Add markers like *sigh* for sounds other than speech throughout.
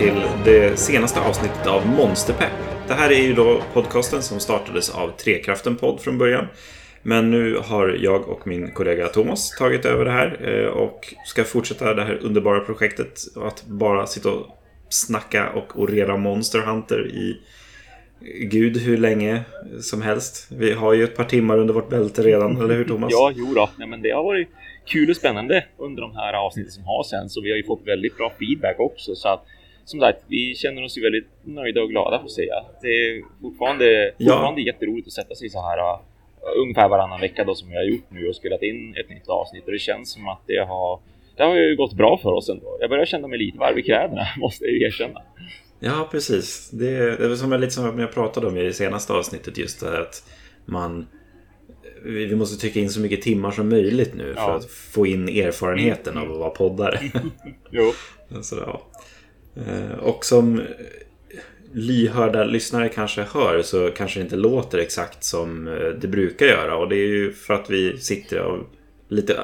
till det senaste avsnittet av Monsterpepp. Det här är ju då podcasten som startades av Trekraften podd från början. Men nu har jag och min kollega Thomas tagit över det här eh, och ska fortsätta det här underbara projektet att bara sitta och snacka och orera Monster Hunter i gud hur länge som helst. Vi har ju ett par timmar under vårt bälte redan, eller hur Thomas? Ja, jo då. Nej, men det har varit kul och spännande under de här avsnitten som har sen, så vi har ju fått väldigt bra feedback också. Så att som sagt, vi känner oss ju väldigt nöjda och glada får jag säga. Det är fortfarande, fortfarande ja. jätteroligt att sätta sig så här uh, ungefär varannan vecka då som vi har gjort nu och spelat in ett nytt avsnitt och det känns som att det har det har ju gått bra för oss ändå. Jag börjar känna mig lite varv i kläderna, *laughs* måste jag ju erkänna. Ja, precis. Det är, det är som lite som jag pratade om i det senaste avsnittet. Just det här att man... Vi måste trycka in så mycket timmar som möjligt nu för ja. att få in erfarenheten av att vara poddare. *laughs* jo. *laughs* Så, ja. Eh, och som lyhörda lyssnare kanske hör så kanske det inte låter exakt som eh, det brukar göra. Och det är ju för att vi sitter av lite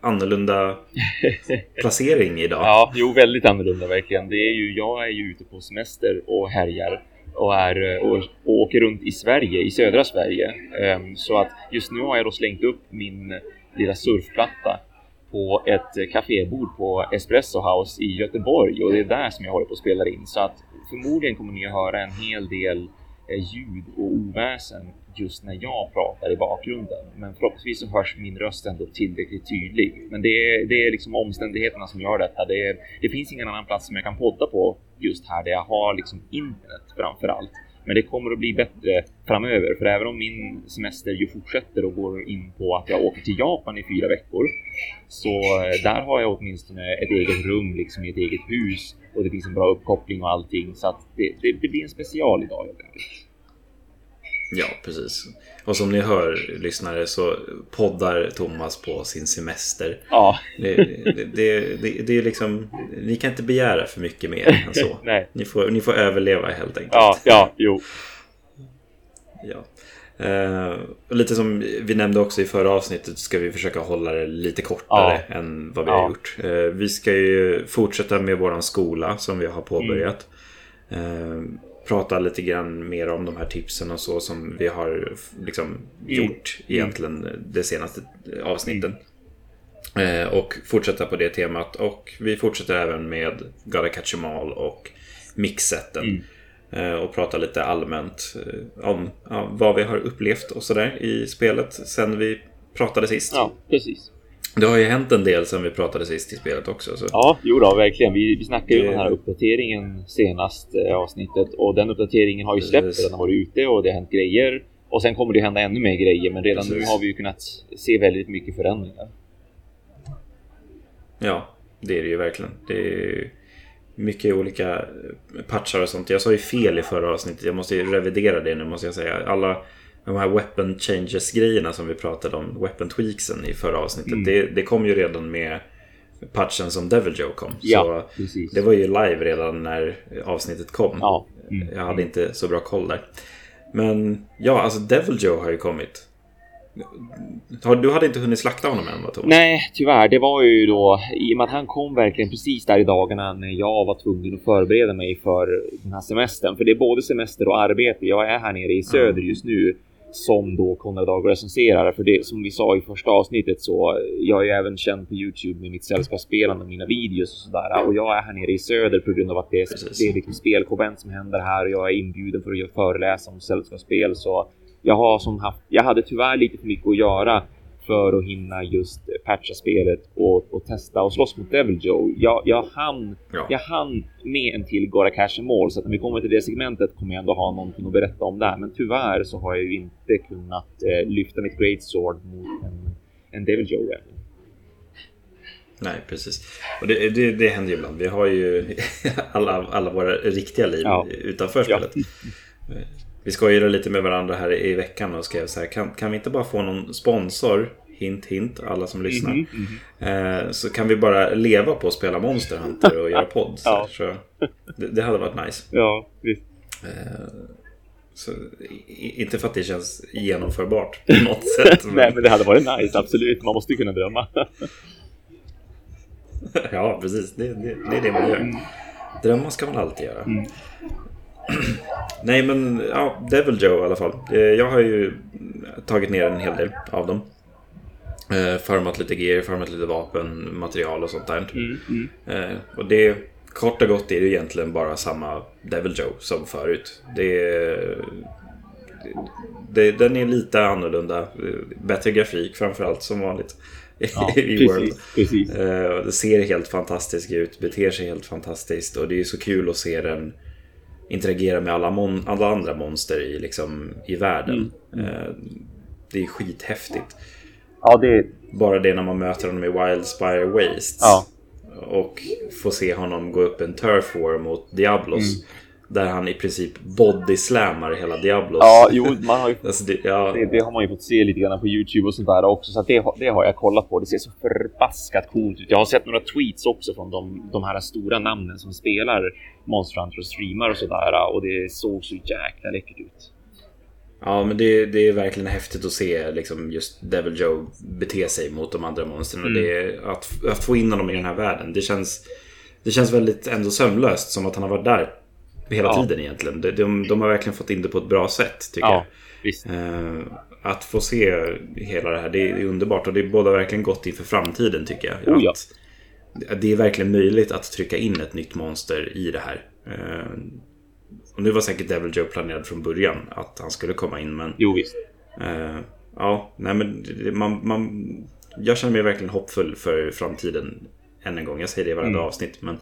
annorlunda *laughs* placering idag. Ja, jo, väldigt annorlunda verkligen. Det är ju, jag är ju ute på semester och härjar och, är, och, och åker runt i Sverige, i södra Sverige. Um, så att just nu har jag då slängt upp min lilla surfplatta på ett eh, kafébord på Espresso House i Göteborg och det är där som jag håller på att spela in. Så att förmodligen kommer ni att höra en hel del eh, ljud och oväsen just när jag pratar i bakgrunden. Men förhoppningsvis så hörs min röst ändå tillräckligt tydlig. Men det är, det är liksom omständigheterna som gör detta. Det, är, det finns ingen annan plats som jag kan podda på just här där jag har liksom internet framför allt. Men det kommer att bli bättre framöver, för även om min semester ju fortsätter och går in på att jag åker till Japan i fyra veckor, så eh, där har jag åtminstone ett eget rum liksom i ett eget hus. Och det finns en bra uppkoppling och allting. Så att det, det, det blir en special idag helt enkelt. Ja, precis. Och som ni hör, lyssnare, så poddar Thomas på sin semester. Ja. Det, det, det, det, är liksom... Ni kan inte begära för mycket mer än så. *laughs* Nej. Ni får, ni får överleva helt enkelt. Ja, ja, jo. Ja. Uh, lite som vi nämnde också i förra avsnittet ska vi försöka hålla det lite kortare ja. än vad vi ja. har gjort. Uh, vi ska ju fortsätta med våran skola som vi har påbörjat. Mm. Uh, prata lite grann mer om de här tipsen och så som vi har liksom mm. gjort egentligen mm. de senaste avsnitten. Mm. och fortsätta på det temat. Och vi fortsätter även med Gotta Catch Em All och mixsetten. Mm. Eh, och prata lite allmänt eh, om ja, vad vi har upplevt och sådär i spelet sen vi pratade sist. Ja, precis. Det har ju hänt en del sen vi pratade sist i spelet också. Så. Ja, jo då, verkligen. Vi, vi snackade ju om den här uppdateringen senast eh, avsnittet och den uppdateringen har ju släppt, den har varit ute och det har hänt grejer. Och sen kommer det hända ännu mer grejer, men redan Precis. nu har vi ju kunnat se väldigt mycket förändringar. Ja, det är det ju verkligen. Det är mycket olika patchar och sånt. Jag sa ju fel i förra avsnittet. Jag måste ju revidera det nu måste jag säga. Alla de här weapon changes grejerna som vi pratade om, weapon tweaksen i förra avsnittet. Mm. Det, det, kom ju redan med patchen som Devil Joe kom. Ja, så precis. Det var ju live redan när avsnittet kom. Ja. Mm. Jag hade inte så bra koll där. Men ja, alltså Devil Joe har ju kommit. Du hade inte hunnit slakta honom än va Thomas? Nej, tyvärr. Det var ju då i och med att han kom verkligen precis där i dagarna när jag var tvungen att förbereda mig för den här semestern. För det är både semester och arbete. Jag är här nere i söder just nu som då Konrad Dag recenserar. För det som vi sa i första avsnittet så jag är även känd på Youtube med mitt sällskapsspelande och mina videos och sådär. Och jag är här nere i söder på grund av att det är, det är liksom spelkonvent som händer här och jag är inbjuden för att föreläsa om sällskapsspel. Så jag har som haft, jag hade tyvärr lite för mycket att göra för att hinna just patcha spelet och, och testa och slåss mot Devil Joe. Jag, jag, hann, ja. jag hann med en till Gora Cash Mål så att när vi kommer till det segmentet kommer jag ändå ha någonting att berätta om där. Men tyvärr så har jag ju inte kunnat eh, lyfta mitt Great Sword mot en, en Devil Joe än. Nej, precis. Och det, det, det händer ju ibland. Vi har ju *laughs* alla, alla våra riktiga liv ja. utanför spelet. Ja. *laughs* Vi skojade lite med varandra här i veckan och skrev så här. Kan, kan vi inte bara få någon sponsor? Hint hint, alla som lyssnar. Mm -hmm. eh, så kan vi bara leva på att spela Monster Hunter och göra podd. Så, *laughs* ja. så det, det, hade varit nice. Ja, visst. Eh, så, inte för att det känns genomförbart på något *laughs* sätt. Men... Nej, men det hade varit nice, absolut. Man måste ju kunna drömma. *laughs* ja, precis. Det, det, det, är det man gör. Mm. Drömmar ska man alltid göra. Mm. *clears throat* Nej men, ja, Devil Joe i alla fall. Eh, jag har ju tagit ner en hel del av dem. Eh, farmat lite gear, farmat lite vapen, material och sånt där. Mm, mm. Eh, och det, kort och gott är det egentligen bara samma Devil Joe som förut. Det, det, den är lite annorlunda. Bättre grafik framförallt som vanligt. *laughs* Ja, i precis, World. Precis. det ser helt fantastiskt ut, beter sig helt fantastiskt och det är så kul att se den interagera med alla, mon alla andra monster i, liksom, i världen. Mm. Mm. det är skithäftigt. Ja, det... Bara det när man möter honom i Wildspire Wastes. Ja. Och får se honom gå upp en turf war mot Diablos. Mm. Där han i princip bodyslammar hela Diablos. Ja, jo, man har ju, *laughs* alltså det, ja. det, det, har man ju fått se lite grann på YouTube och sånt där också. Så det, det har jag kollat på. Det ser så förbaskat coolt ut. Jag har sett några tweets också från de, de här stora namnen som spelar Monster Hunter och streamar och sådär. Och det såg så jäkla läckert ut. Ja, men det, det är verkligen häftigt att se liksom, just Devil Joe bete sig mot de andra monstren. Mm. Och det, att, att få in honom i den här världen, det känns, det känns väldigt ändå sömlöst. Som att han har varit där hela ja. tiden egentligen. De, de, de, har verkligen fått in det på ett bra sätt, tycker ja, jag. Uh, att få se hela det här, det är underbart. Och det är båda verkligen gott inför framtiden, tycker jag. Oh, ja. det är verkligen möjligt att trycka in ett nytt monster i det här. Uh, och nu var säkert Devil Joe planerad från början att han skulle komma in, men... Jo, visst. Uh, ja, nej men man, man... Jag känner mig verkligen hoppfull för framtiden än en gång. Jag säger det i varenda mm. avsnitt. Men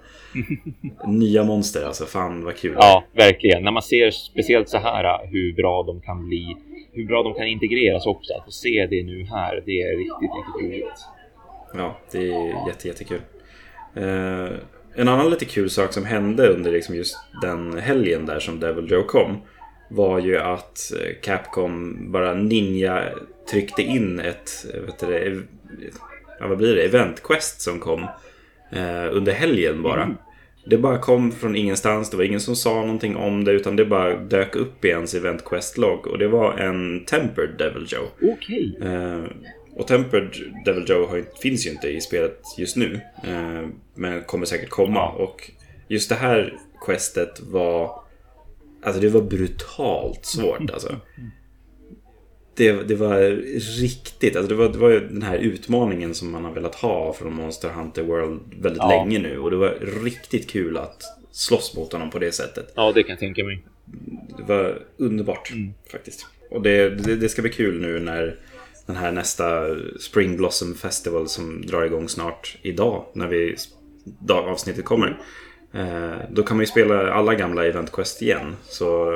*laughs* nya monster, alltså fan vad kul. Ja, verkligen. När man ser speciellt så här hur bra de kan bli, hur bra de kan integreras också. Att få se det nu här, det är riktigt, riktigt roligt. Ja, det är jätte, jättekul. Uh, en annan lite kul sak som hände under liksom just den helgen där som Devil Joe kom var ju att eh, Capcom bara ninja tryckte in ett, vet du, ja, vad blir det, event quest som kom eh, under helgen bara. Mm. Det bara kom från ingenstans, det var ingen som sa någonting om det utan det bara dök upp i ens Event Quest-logg och det var en Tempered Devil Joe. Okej. Okay. Eh, och Tempered Devil Joe har, finns ju inte i spelet just nu. Eh, men kommer säkert komma. Och just det här questet var... Alltså det var brutalt svårt alltså. Det, det var riktigt, alltså det var, det var den här utmaningen som man har velat ha från Monster Hunter World väldigt ja. länge nu. Och det var riktigt kul att slåss mot honom på det sättet. Ja, det kan jag tänka mig. Det var underbart mm. faktiskt. Och det, det, det, ska bli kul nu när den här nästa Spring Blossom Festival som drar igång snart idag när vi avsnittet kommer. Eh, då kan man ju spela alla gamla Event Quest igen. Så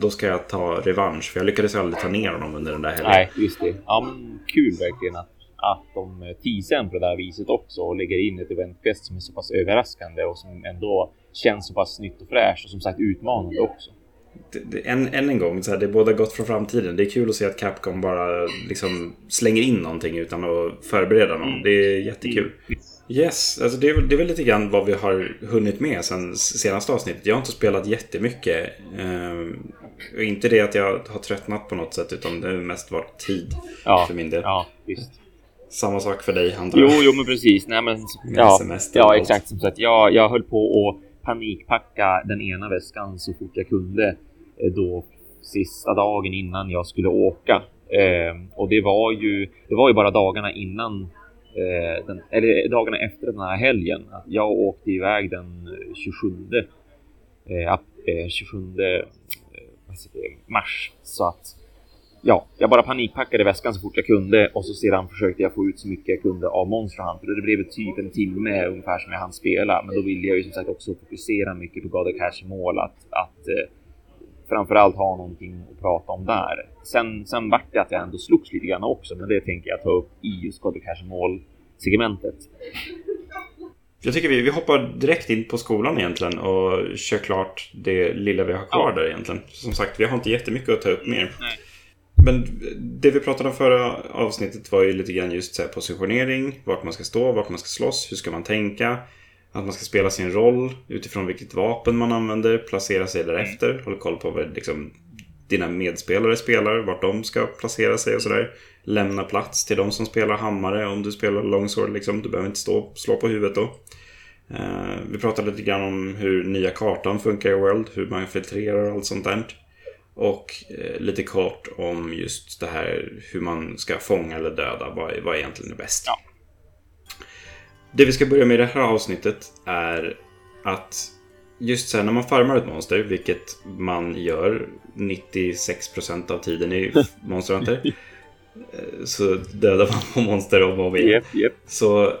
då ska jag ta revansch. För jag lyckades aldrig ta ner honom under den där helgen. Nej, just det. Ja, men kul verkligen att, att de teasar på det där viset också och lägger in ett eventfest som är så pass överraskande och som ändå känns så pass nytt och fräscht och som sagt utmanande också. Det, det, än, än en gång, så här, det är båda gott från framtiden. Det är kul att se att Capcom bara liksom slänger in någonting utan att förbereda någon. Det är jättekul. Mm. Yes, alltså det, är, det är väl lite grann vad vi har hunnit med sen senaste avsnittet. Jag har inte spelat jättemycket. Eh, inte det att jag har tröttnat på något sätt utan det har mest varit tid ja, för min del. Ja, visst. Samma sak för dig antar jag. Jo, jo men precis. Nej, men, ja, ja exakt. Som sagt, jag, jag höll på att panikpacka den ena väskan så fort jag kunde eh, då sista dagen innan jag skulle åka. Eh, och det var ju, det var ju bara dagarna innan eh, den, eller dagarna efter den här helgen. Jag åkte iväg den 27 eh, 27 eh, eh mars. Så att ja, jag bara panikpackade väskan så fort jag kunde och så sedan försökte jag få ut så mycket jag kunde av Monster Hunter. Det blev typ en timme ungefär som jag hann spela, men då ville jag ju som sagt också fokusera mycket på God of Cash mål att, att eh, framförallt ha någonting att prata om där. Sen, sen vart det att jag ändå slogs lite grann också, men det tänker jag ta upp i just God of Cash mål segmentet. Jag tycker vi, vi hoppar direkt in på skolan egentligen och kör klart det lilla vi har kvar ja. där egentligen. Som sagt, vi har inte jättemycket att ta upp mer. Nej. Men det vi pratade om förra avsnittet var ju lite grann just så här positionering, vart man ska stå, vart man ska slåss, hur ska man tänka. Att man ska spela sin roll utifrån vilket vapen man använder, placera sig därefter, mm. hålla koll på vad liksom, dina medspelare spelar, vart de ska placera sig och sådär. Lämna plats till de som spelar hammare om du spelar longsword liksom. Du behöver inte stå slå på huvudet då. Eh, vi pratade lite grann om hur nya kartan funkar i World, hur man filtrerar och allt sånt där. Och eh, lite kort om just det här hur man ska fånga eller döda, vad, vad egentligen är bäst. Ja. Det vi ska börja med i det här avsnittet är att just så här, när man farmar ett monster, vilket man gör 96% av tiden i *laughs* Monster Hunter, eh, så dödar man *laughs* på monster om och om igen. Yep, yep. Så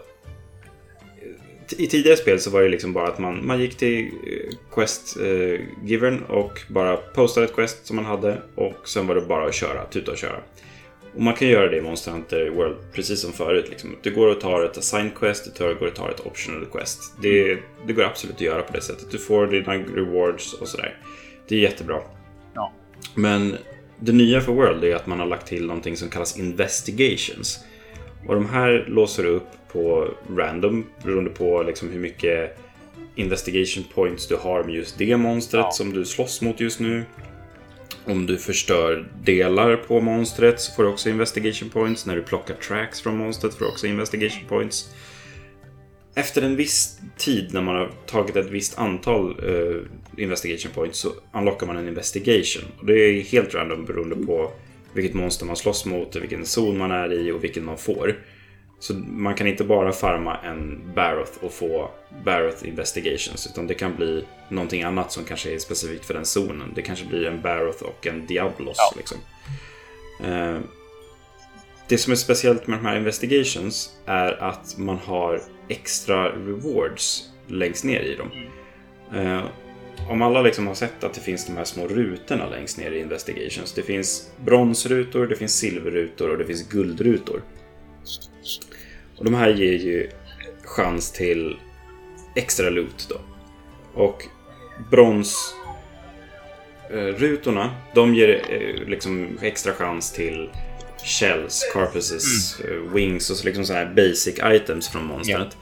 i tidigare spel så var det liksom bara att man, man gick till Quest-givern och bara postade ett Quest som man hade och sen var det bara att köra, tuta och köra. Och man kan göra det i Monster Hunter World precis som förut. Liksom. Du går och tar ett assigned quest, du går och tar ett optional quest. Det, det går absolut att göra på det sättet. Du får dina rewards och sådär. Det är jättebra. Men det nya för World är att man har lagt till någonting som kallas investigations. Och de här låser upp på random beroende på liksom hur mycket investigation points du har med just det monstret Ja. som du slåss mot just nu. Om du förstör delar på monstret så får du också investigation points. När du plockar tracks från monstret får du också investigation points. Efter en viss tid när man har tagit ett visst antal eh, investigation points så unlockar man en investigation. Och det är helt random beroende på vilket monster man slåss mot, vilken zon man är i och vilken man får. Så man kan inte bara farma en Baroth och få Baroth Investigations utan det kan bli någonting annat som kanske är specifikt för den zonen. Det kanske blir en Baroth och en Diablos. Ja. Liksom. Eh, det som är speciellt med de här Investigations är att man har extra rewards längst ner i dem. Uh, om alla liksom har sett att det finns de här små rutorna längst ner i Investigations. Det finns bronsrutor, det finns silverrutor och det finns guldrutor. Och de här ger ju chans till extra loot då. Och bronsrutorna, eh, de ger eh, liksom extra chans till shells, carpusses, eh, wings och så liksom sådana här basic items från monstret.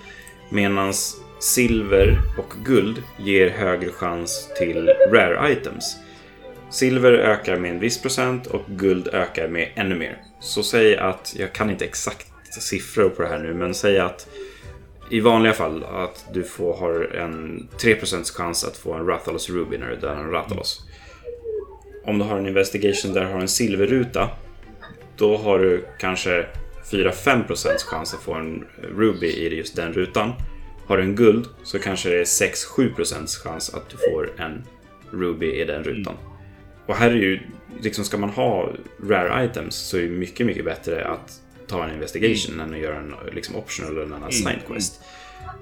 Medan silver och guld ger högre chans till rare items. Silver ökar med en viss procent och guld ökar med ännu mer. Så säg att, jag kan inte exakt siffror på det här nu, men säg att i vanliga fall att du får, har en 3% chans att få en Rathalos Ruby när du dödar en Rathalos. Om du har en Investigation där du har en silverruta, då har du kanske 4-5% chans att få en Ruby i just den rutan. Har du en guld så kanske det är 6-7% chans att du får en Ruby i den rutan. Och här är ju, liksom ska man ha rare items så är det mycket, mycket bättre att ta en investigation än att göra en liksom optional eller en assigned quest.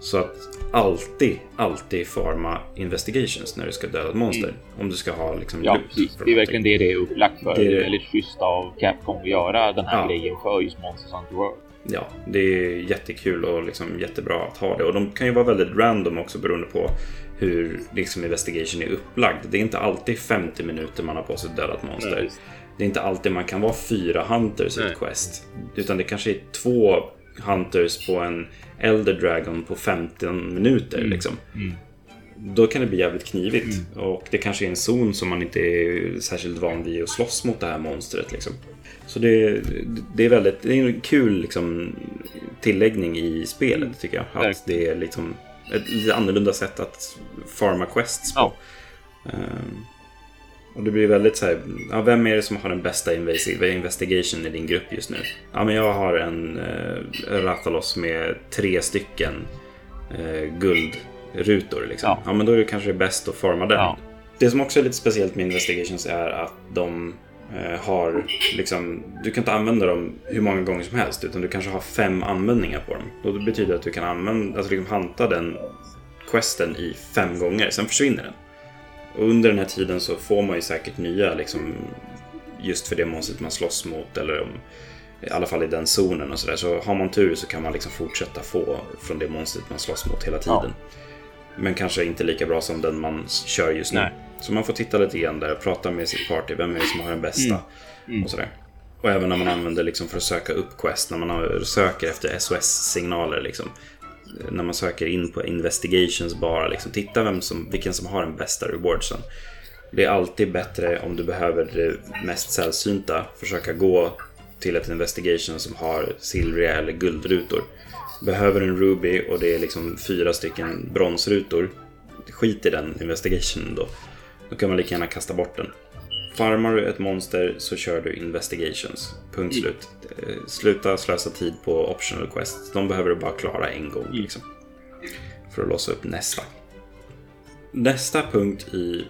Så att alltid, alltid farma investigations när du ska döda ett monster. Om du ska ha liksom Ja, precis. Det är verkligen det det är upplagt för. Det är väldigt schysst av Capcom att göra den här Ja. grejen för just Monsters Hunter World. Ja, det är jättekul och liksom jättebra att ha det. Och de kan ju vara väldigt random också beroende på hur liksom investigation är upplagd. Det är inte alltid 50 minuter man har på sig att döda ett monster. Nej, det är inte alltid man kan vara fyra hunters i ett quest. Utan det kanske är två hunters på en Elder Dragon på 15 minuter. Liksom. Mm. Då kan det bli jävligt knivigt. Och det kanske är en zon som man inte är särskilt van vid att slåss mot det här monstret. Liksom. Så det, det är väldigt det är en kul liksom, tilläggning i spelet tycker jag. Att det är liksom ett lite annorlunda sätt att farma quests på. Ja. Ehm, och det blir väldigt så här, ja, vem är det som har den bästa investigation i din grupp just nu? Ja, men jag har en uh, Rathalos med tre stycken uh, guldrutor liksom. Ja. Ja. men då är det kanske bäst att forma den. Ja. Det som också är lite speciellt med investigations är att de eh, har liksom, du kan inte använda dem hur många gånger som helst utan du kanske har fem användningar på dem. Och det betyder att du kan använda, alltså liksom hanta den questen i fem gånger, sen försvinner den. Under den här tiden så får man ju säkert nya liksom just för det monstret man slåss mot eller om, i alla fall i den zonen och sådär. Så har man tur så kan man liksom fortsätta få från det monstret man slåss mot hela tiden. Men kanske inte lika bra som den man kör just nu. Nej. Så man får titta lite grann där och prata med sitt party. Vem är det som har den bästa? Mm. Och sådär. Och även när man använder liksom för att söka upp quest, när man söker efter SOS-signaler. Liksom. När man söker in på investigations bara, liksom, titta vem som, vilken som har den bästa rewardsen. Det är alltid bättre om du behöver det mest sällsynta, försöka gå till ett investigation som har silvriga eller guldrutor. Behöver en Ruby och det är liksom fyra stycken bronsrutor. Skit i den investigationen då. Då kan man lika gärna kasta bort den. Farmar du ett monster så kör du investigations. Punkt Mm. slut. Eh, Sluta slösa tid på optional quests. De behöver du bara klara en gång. Liksom, för att låsa upp nästa. Nästa punkt i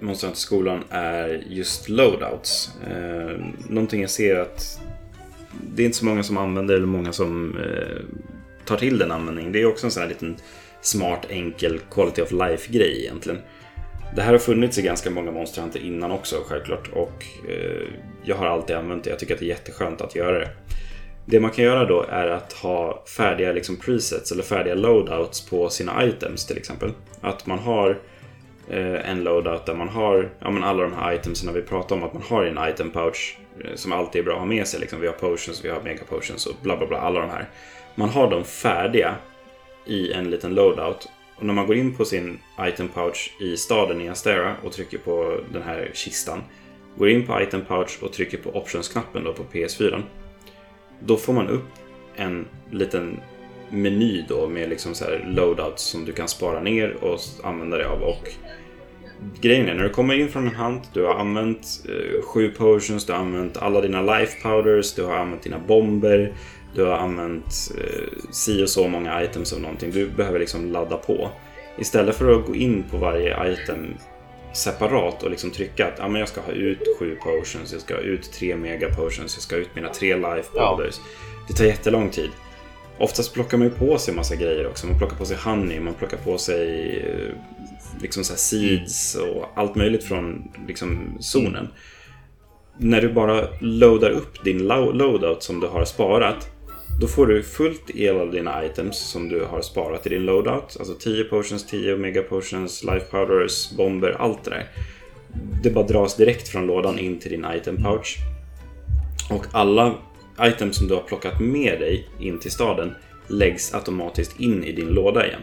Monster Hunter-skolan är just loadouts. Eh, någonting jag ser att det är inte så många som använder eller många som eh, tar till den användningen. Det är också en sån här liten smart, enkel quality of life-grej egentligen. Det här har funnits i ganska många Monster Hunter innan också självklart och eh, jag har alltid använt det. Jag tycker att det är jätteskönt att göra det. Det man kan göra då är att ha färdiga liksom, presets eller färdiga loadouts på sina items till exempel. Att man har eh, en loadout där man har ja, men alla de här itemsen vi pratar om. Att man har i en item pouch eh, som alltid är bra att ha med sig. Liksom. Vi har potions, vi har mega potions och bla bla bla. Alla de här. Man har dem färdiga i en liten loadout. Och när man går in på sin item pouch i staden i Astera och trycker på den här kistan. Går in på item pouch och trycker på options-knappen då på PS4. Då får man upp en liten meny då med liksom så här loadouts som du kan spara ner och använda dig av. Och grejen är, när du kommer in från en hunt, du har använt eh, sju potions, du har använt alla dina life powders, du har använt dina bomber, du har använt eh, si och så många items av någonting. Du behöver liksom ladda på. Istället för att gå in på varje item separat och liksom trycka att ja, men jag ska ha ut sju potions, jag ska ha ut tre mega potions, jag ska ha ut mina tre life Ja. powders. Det tar jättelång tid. Oftast plockar man ju på sig massa grejer också. Man plockar på sig honey, man plockar på sig eh, liksom så här seeds och allt möjligt från liksom zonen. När du bara loadar upp din lo- loadout som du har sparat då får du fullt el av dina items som du har sparat i din loadout. Alltså 10 potions, 10 mega potions, life powders, bomber, allt det där. Det bara dras direkt från lådan in till din item pouch. Och alla items som du har plockat med dig in till staden läggs automatiskt in i din låda igen.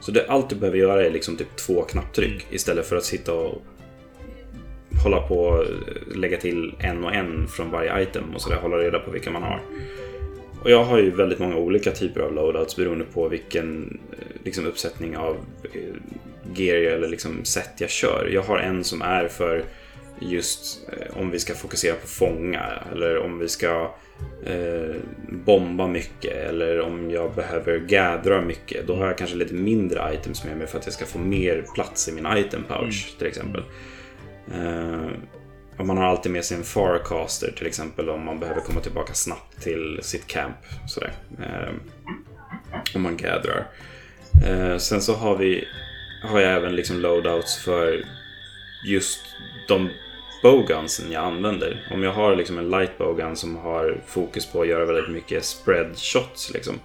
Så det, allt du behöver göra är liksom typ två knapptryck istället för att sitta och hålla på och lägga till en och en från varje item och sådär, hålla reda på vilka man har. Och jag har ju väldigt många olika typer av loadouts beroende på vilken eh, liksom, uppsättning av eh, gear eller liksom, set jag kör. Jag har en som är för just eh, om vi ska fokusera på fånga eller om vi ska eh, bomba mycket eller om jag behöver gathra mycket. Då har jag kanske lite mindre items med mig för att jag ska få mer plats i min item pouch till exempel. Eh, och man har alltid med sig en farcaster till exempel om man behöver komma tillbaka snabbt till sitt camp. Sådär. Eh, om man gathrar. Eh, sen så har vi har jag även liksom loadouts för just de bowgunsen jag använder. Om jag har liksom en light bowgun som har fokus på att göra väldigt mycket spread shots liksom.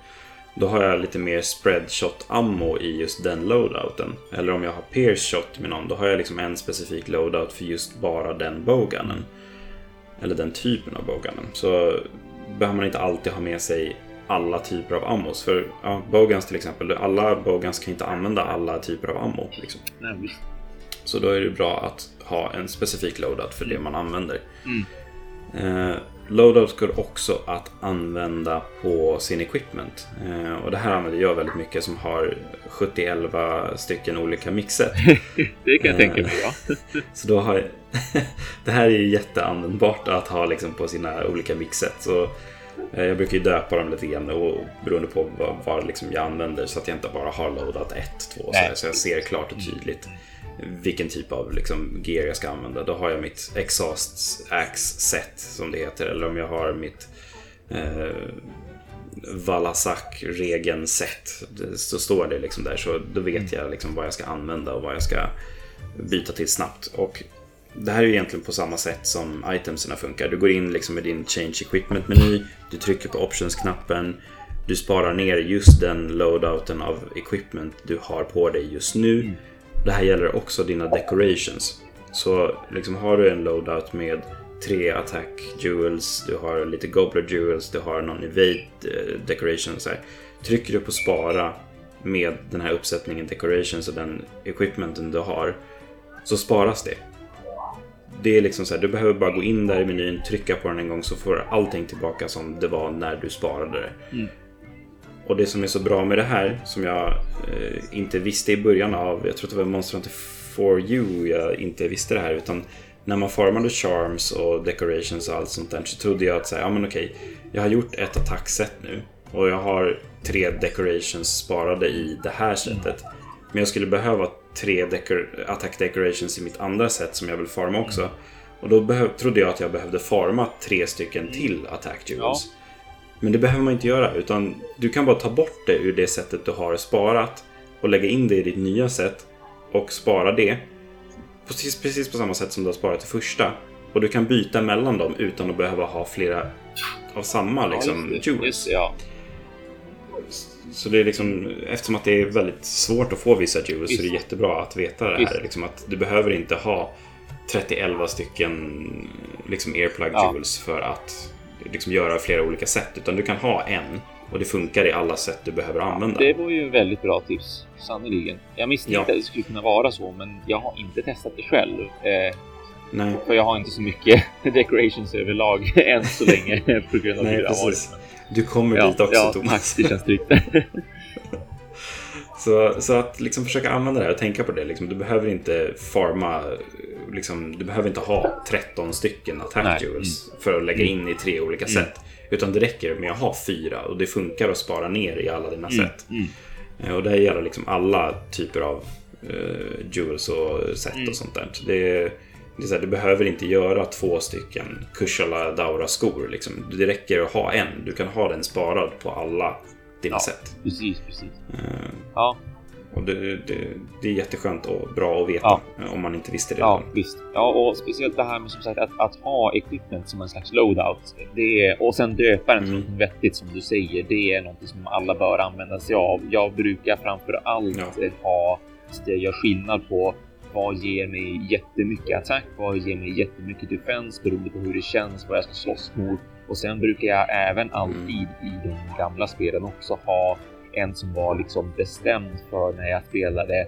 Då har jag lite mer spread shot ammo i just den loadouten. Eller om jag har pierce shot med någon, då har jag liksom en specifik loadout för just bara den bowgunnen. Eller den typen av bowgunnen. Så behöver man inte alltid ha med sig alla typer av ammos. För ja, bowguns till exempel, alla bowguns kan inte använda alla typer av ammo. Liksom. Nej. Så då är det bra att ha en specifik loadout för det man använder. Eh, loadout går också att använda på sin equipment. Eh, och det här använder jag väldigt mycket som har 70-11 stycken olika mixer. *laughs* Det kan jag tänka Eh. mig, ja. *laughs* Så då har *laughs* det här är ju jätteanvändbart att ha liksom på sina olika mixet. Så eh, jag brukar ju döpa dem lite grann och beroende på vad, vad liksom jag använder så att jag inte bara har loadat 1, 2 så, här, så jag ser klart och tydligt vilken typ av liksom, gear jag ska använda. Då har jag mitt Exhaust Axe set som det heter. Eller om jag har mitt eh, Valasak regen set. Så står det liksom där. Så då vet jag liksom vad jag ska använda och vad jag ska byta till snabbt. Och det här är ju egentligen på samma sätt som itemserna funkar. Du går in liksom med din Change Equipment-meny, du trycker på Options-knappen, du sparar ner just den loadouten av equipment du har på dig just nu. Det här gäller också dina decorations. Så liksom har du en loadout med tre attack jewels, du har lite gobbler jewels, du har någon evade eh, decoration. Så här. Trycker du på spara med den här uppsättningen decorations och den equipmenten du har så sparas det. Det är liksom så här, du behöver bara gå in där i menyn, trycka på den en gång så får allting tillbaka som det var när du sparade det. Mm. Och det som är så bra med det här, som jag eh, inte visste i början av, jag tror att det var Monster Hunter 4 You jag inte visste det här, utan när man formade charms och decorations och allt sånt där så trodde jag att säga, ja men okej, jag har gjort ett attackset nu och jag har tre decorations sparade i det här sättet. Men jag skulle behöva tre decor attack decorations i mitt andra set som jag vill farma också. Och då trodde jag att jag behövde farma tre stycken till attack jewels. Ja. Men det behöver man inte göra, utan du kan bara ta bort det ur det sättet du har sparat och lägga in det i ditt nya set och spara det. Precis, precis på samma sätt som du har sparat det första. Och du kan byta mellan dem utan att behöva ha flera av samma liksom, ja, jewels. ja. Så det är liksom, eftersom att det är väldigt svårt att få vissa jewels Just. så är det jättebra att veta det här. Liksom att du behöver inte ha 30 stycken liksom airplug ja. jewels för att liksom göra flera olika sätt. Utan du kan ha en och det funkar i alla sätt du behöver använda. Det var ju väldigt bra tips, sannerligen. Jag misstänkte ja. att det skulle kunna vara så, men jag har inte testat det själv. Eh, Nej. För jag har inte så mycket *laughs* decorations överlag *laughs* än så länge *laughs* på grund av Nej, hur det har varit. Du kommer ja, dit också ja, Thomas. Tack, det känns tryggt. Så, så att liksom försöka använda det här och tänka på det. Liksom, du behöver inte farma, liksom, du behöver inte ha 13 stycken attack jewels mm. för att lägga in i tre olika mm. sätt. Utan det räcker med att ha fyra och det funkar att spara ner i alla dina mm. sätt. Mm. Eh, och det gäller liksom alla typer av uh, jewels och mm. och sånt där. Det, det, är så här, du behöver inte göra två stycken Kushala Daura skor. Liksom. Det räcker att ha en. Du kan ha den sparad på alla dina ja, sätt. Precis, precis. Uh, ja. Och det, det, det, är jätteskönt och bra att veta ja. om man inte visste det. Ja, visst. Ja, och speciellt det här med som sagt att, att ha equipment som en slags loadout. Det är, och sen döpa den mm. som vettigt som du säger. Det är något som alla bör använda sig av. Jag brukar framför allt ja. ha, göra skillnad på vad ger mig jättemycket attack? Vad ger mig jättemycket defense beroende på hur det känns, vad jag ska slåss mot. Och sen brukar jag även alltid i de gamla spelen också ha en som var liksom bestämd för när jag spelade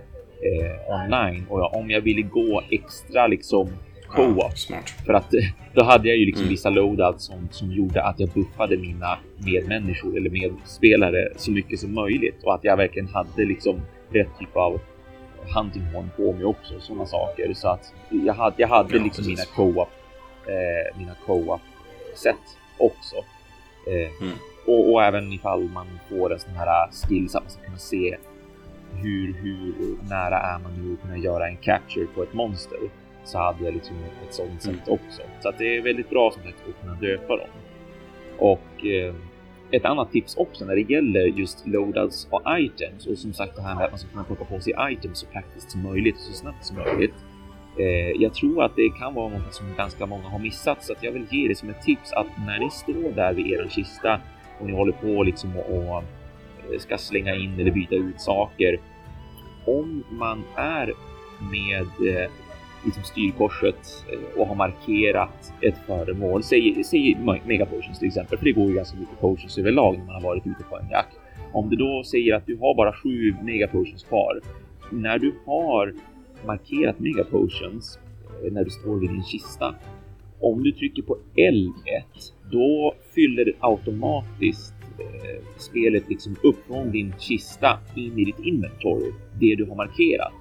eh, online och om jag ville gå extra liksom co-op. Ja, för att *laughs* då hade jag ju liksom mm. vissa loadouts som, som gjorde att jag buffade mina medmänniskor eller medspelare så mycket som möjligt och att jag verkligen hade liksom rätt typ av hunting horn på mig också, sådana saker. Så att jag hade, jag hade ja, liksom mina co-op, eh, mina co-op set också. Eh, mm. och, och, även ifall man får en sån här skill så att man ska kunna se hur, hur nära är man nu att kunna göra en capture på ett monster så hade jag liksom ett sånt mm. sätt också. Så att det är väldigt bra som sagt att kunna döpa dem. Och eh, ett annat tips också när det gäller just loadouts och items och som sagt det här med att man ska kunna plocka på sig items så praktiskt som möjligt och så snabbt som möjligt. Eh, jag tror att det kan vara något som ganska många har missat så att jag vill ge det som ett tips att när ni står där vid er kista och ni håller på liksom och, eh, ska slänga in eller byta ut saker. Om man är med eh, liksom styrkorset eh, och har markerat ett föremål. Säg, säg Mega Potions till exempel, för det går ju ganska mycket potions överlag när man har varit ute på en jakt. Om du då säger att du har bara sju Mega Potions kvar. När du har markerat Mega Potions eh, när du står vid din kista. Om du trycker på L1, då fyller automatiskt eh, spelet liksom upp från din kista in i ditt inventory, det du har markerat.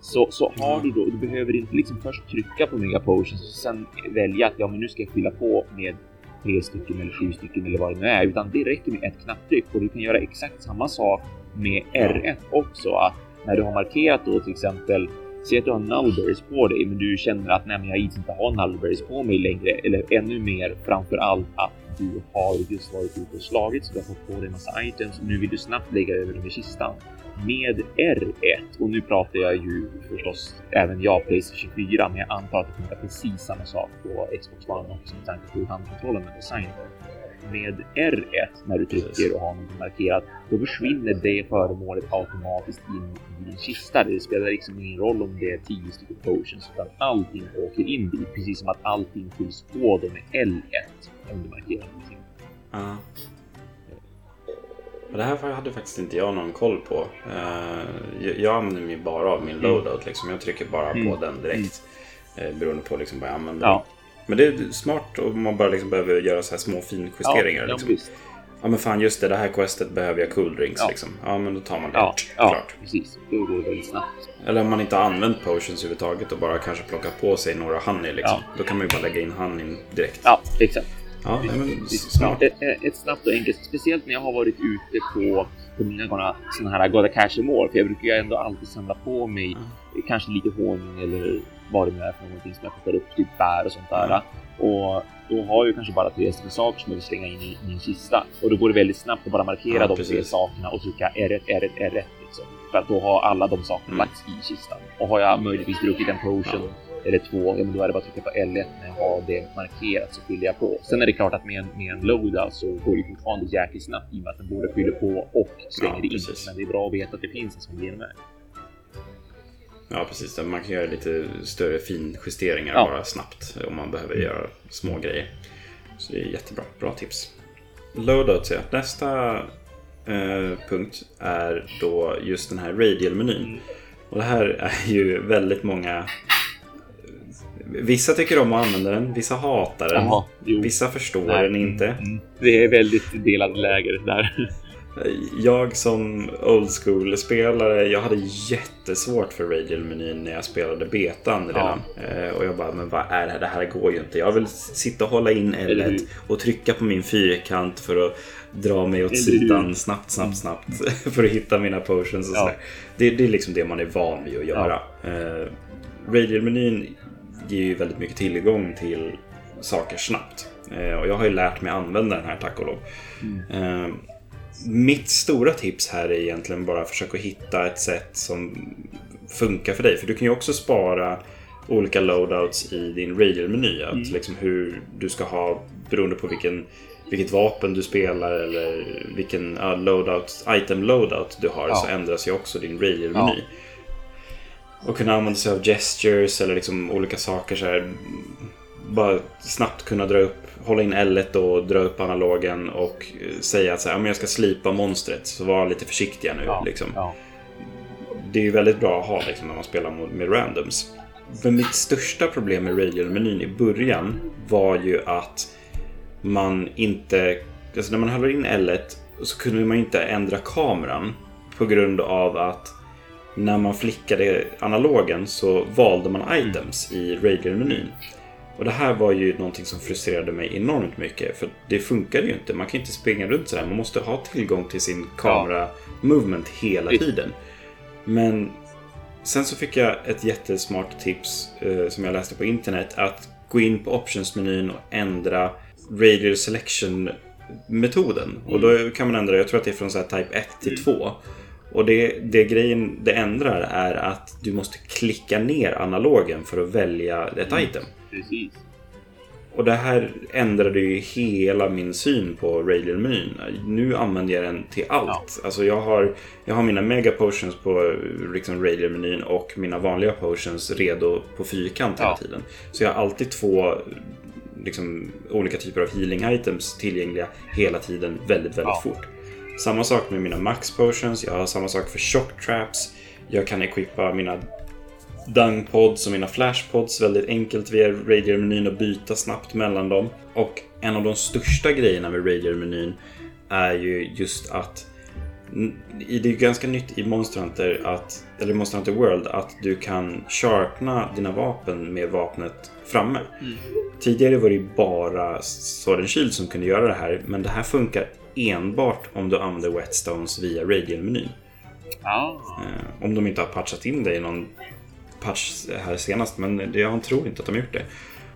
Så, så har du då, du behöver inte liksom först trycka på Mega Potions och sen välja att ja, men nu ska jag fylla på med tre stycken eller sju stycken eller vad det nu är, utan det räcker med ett knapptryck och du kan göra exakt samma sak med R1 också. Att när du har markerat då till exempel Säg att du har nullberries på dig, men du känner att nej, men jag inte har nullberries på mig längre. Eller ännu mer framför allt att du har just varit ute och slagit så du har fått på dig en massa items och nu vill du snabbt lägga över dem i kistan med R1 och nu pratar jag ju förstås även jag Playstation 4, men jag antar att det kommer vara precis samma sak på Xbox One också med tanke på hur handkontrollen är designad. Med R1 när du trycker och har något markerat, då försvinner det föremålet automatiskt in i din kista. Det spelar liksom ingen roll om det är 10 stycken potions, utan allting åker in dit, precis som att allting fylls på då med L1 om du markerar någonting. Uh. Det här hade faktiskt inte jag någon koll på. Eh, jag använder mig bara av min mm. loadout. Liksom. Jag trycker bara på mm. den direkt. Mm. Eh, beroende på liksom vad jag använder. Ja. Men det är smart om man bara liksom behöver göra så här små finjusteringar. Ja, liksom. Ja men fan just det, det här questet behöver jag cool drinks Ja. liksom. Ja men då tar man det. Ja, ja Klart. precis. Då går det snabbt. Eller om man inte har använt potions överhuvudtaget och bara kanske plockat på sig några honey liksom. Då kan man ju bara lägga in honeyn direkt. Ja, exakt. Ja, men smart. Ett, ett- snabbt och enkelt, speciellt när jag har varit ute på, på mina sådana här Goda Cash mål, för jag brukar ju ändå alltid samla på mig kanske lite honung eller vad det nu är för någonting som jag plockar upp, typ bär och sånt där. Mm. Och då har jag kanske bara tre stycken saker som jag vill slänga in i min kista och då går det väldigt snabbt att bara markera Ja, de tre sakerna och trycka R1, R1, R1 liksom. För att då har alla de sakerna Mm. lagts i kistan. Och har jag möjligtvis druckit en potion eller två, ja, men då är det bara att trycka på L1 när jag har det markerat så fyller jag på. Sen är det klart att med en, med en loadout så går det fortfarande jäkligt snabbt i och med att den både fyller på och slänger Ja, det in. Men det är bra att veta att det finns en sån genväg. Ja, precis. Man kan göra lite större finjusteringar Ja. bara snabbt om man behöver göra små grejer. Så det är jättebra. Bra tips. Loadouts, ja. Nästa eh, punkt är då just den här radial-menyn. Mm. Och det här är ju väldigt många... Vissa tycker om att använda den, vissa hatar den. Jaha, jo. Vissa förstår Nej. den inte. Mm. Det är väldigt delade läger där. Jag som old school-spelare, jag hade jättesvårt för Radial-menyn när jag spelade betan redan. Eh, Och jag bara, men vad är det här? Det här går ju inte. Jag vill sitta och hålla in Eller L1 hur? och trycka på min fyrkant för att dra mig åt sidan snabbt, snabbt, snabbt. *laughs* För att hitta mina potions och Ja. sådär. Det, det är liksom det man är van vid att göra. Eh, Radial-menyn ger ju väldigt mycket tillgång till saker snabbt. Eh, Och jag har ju lärt mig använda den här, tack och lov. Eh, mitt stora tips här är egentligen bara att försöka hitta ett sätt som funkar för dig. För du kan ju också spara olika loadouts i din radial-meny. Att liksom hur du ska ha beroende på vilken, vilket vapen du spelar eller vilken ja, loadout, item loadout du har Ja. så ändras ju också din radial-meny. Och kunna använda sig av gestures eller liksom olika saker så här. Bara snabbt kunna dra upp, hålla in L1 och dra upp analogen och eh, säga att så här, "Ja, men jag ska slipa monstret. Så var lite försiktiga nu. Ja, Liksom. ja. Det är ju väldigt bra att ha liksom, när man spelar med, med randoms. Men mitt största problem med radial-menyn i början var ju att man inte... Alltså när man håller in L1 så kunde man inte ändra kameran på grund av att när man flickade analogen så valde man items i radial-menyn. Och det här var ju någonting som frustrerade mig enormt mycket. För det funkar ju inte. Man kan inte springa runt sådär. Man måste ha tillgång till sin kamera-movement hela tiden. Men sen så fick jag ett jättesmart tips eh, som jag läste på internet. Att gå in på options-menyn och ändra radial selection-metoden. Och då kan man ändra, jag tror att det är från så här type 1 till 2. Och det, det grejen det ändrar är att du måste klicka ner analogen för att välja ett item. Precis. Och det här ändrade ju hela min syn på radial-menyn. Nu använder jag den till allt. Alltså jag har, jag har mina mega potions på liksom radial-menyn och mina vanliga potions redo på fyrkant hela Ja. tiden. Så jag har alltid två liksom, olika typer av healing items tillgängliga hela tiden väldigt, väldigt Ja. fort. Samma sak med mina max potions, jag har samma sak för shock traps. Jag kan equippa mina dung pods och mina flash pods väldigt enkelt via radial-menyn och byta snabbt mellan dem. Och en av de största grejerna med radial-menyn är ju just att det är ju ganska nytt i Monster Hunter, att, eller Monster Hunter World att du kan sharpna dina vapen med vapnet framme. Tidigare var det bara Sword and Shield som kunde göra det här, men det här funkar enbart om du använder Whetstones via radial-menyn. Ja. Eh, Om de inte har patchat in det i någon patch här senast, men jag tror inte att de har gjort det.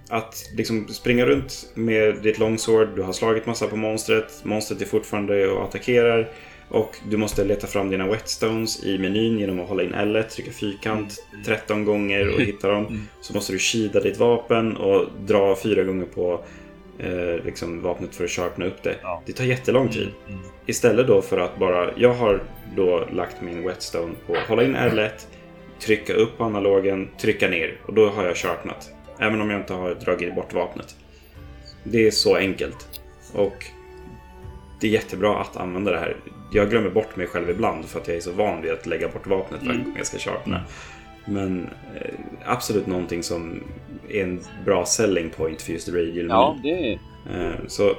Att liksom springa runt med ditt longsword, du har slagit massa på monstret, monstret är fortfarande och attackerar och du måste leta fram dina whetstones i menyn genom att hålla in L1, trycka fyrkant 13 gånger och hitta dem. Så måste du shida ditt vapen och dra fyra gånger på eh, liksom vapnet för att sharpna upp det. Ja. Det tar jättelång tid. Mm. Istället då för att bara, jag har då lagt min whetstone på hålla in R1, trycka upp analogen, trycka ner och då har jag sharpnat. Även om jag inte har dragit bort vapnet. Det är så enkelt. Och det är jättebra att använda det här. Jag glömmer bort mig själv ibland för att jag är så van vid att lägga bort vapnet varje gång jag ska sharpna. Men eh, absolut någonting som är en bra selling point för just radial Ja, det är... Eh, Så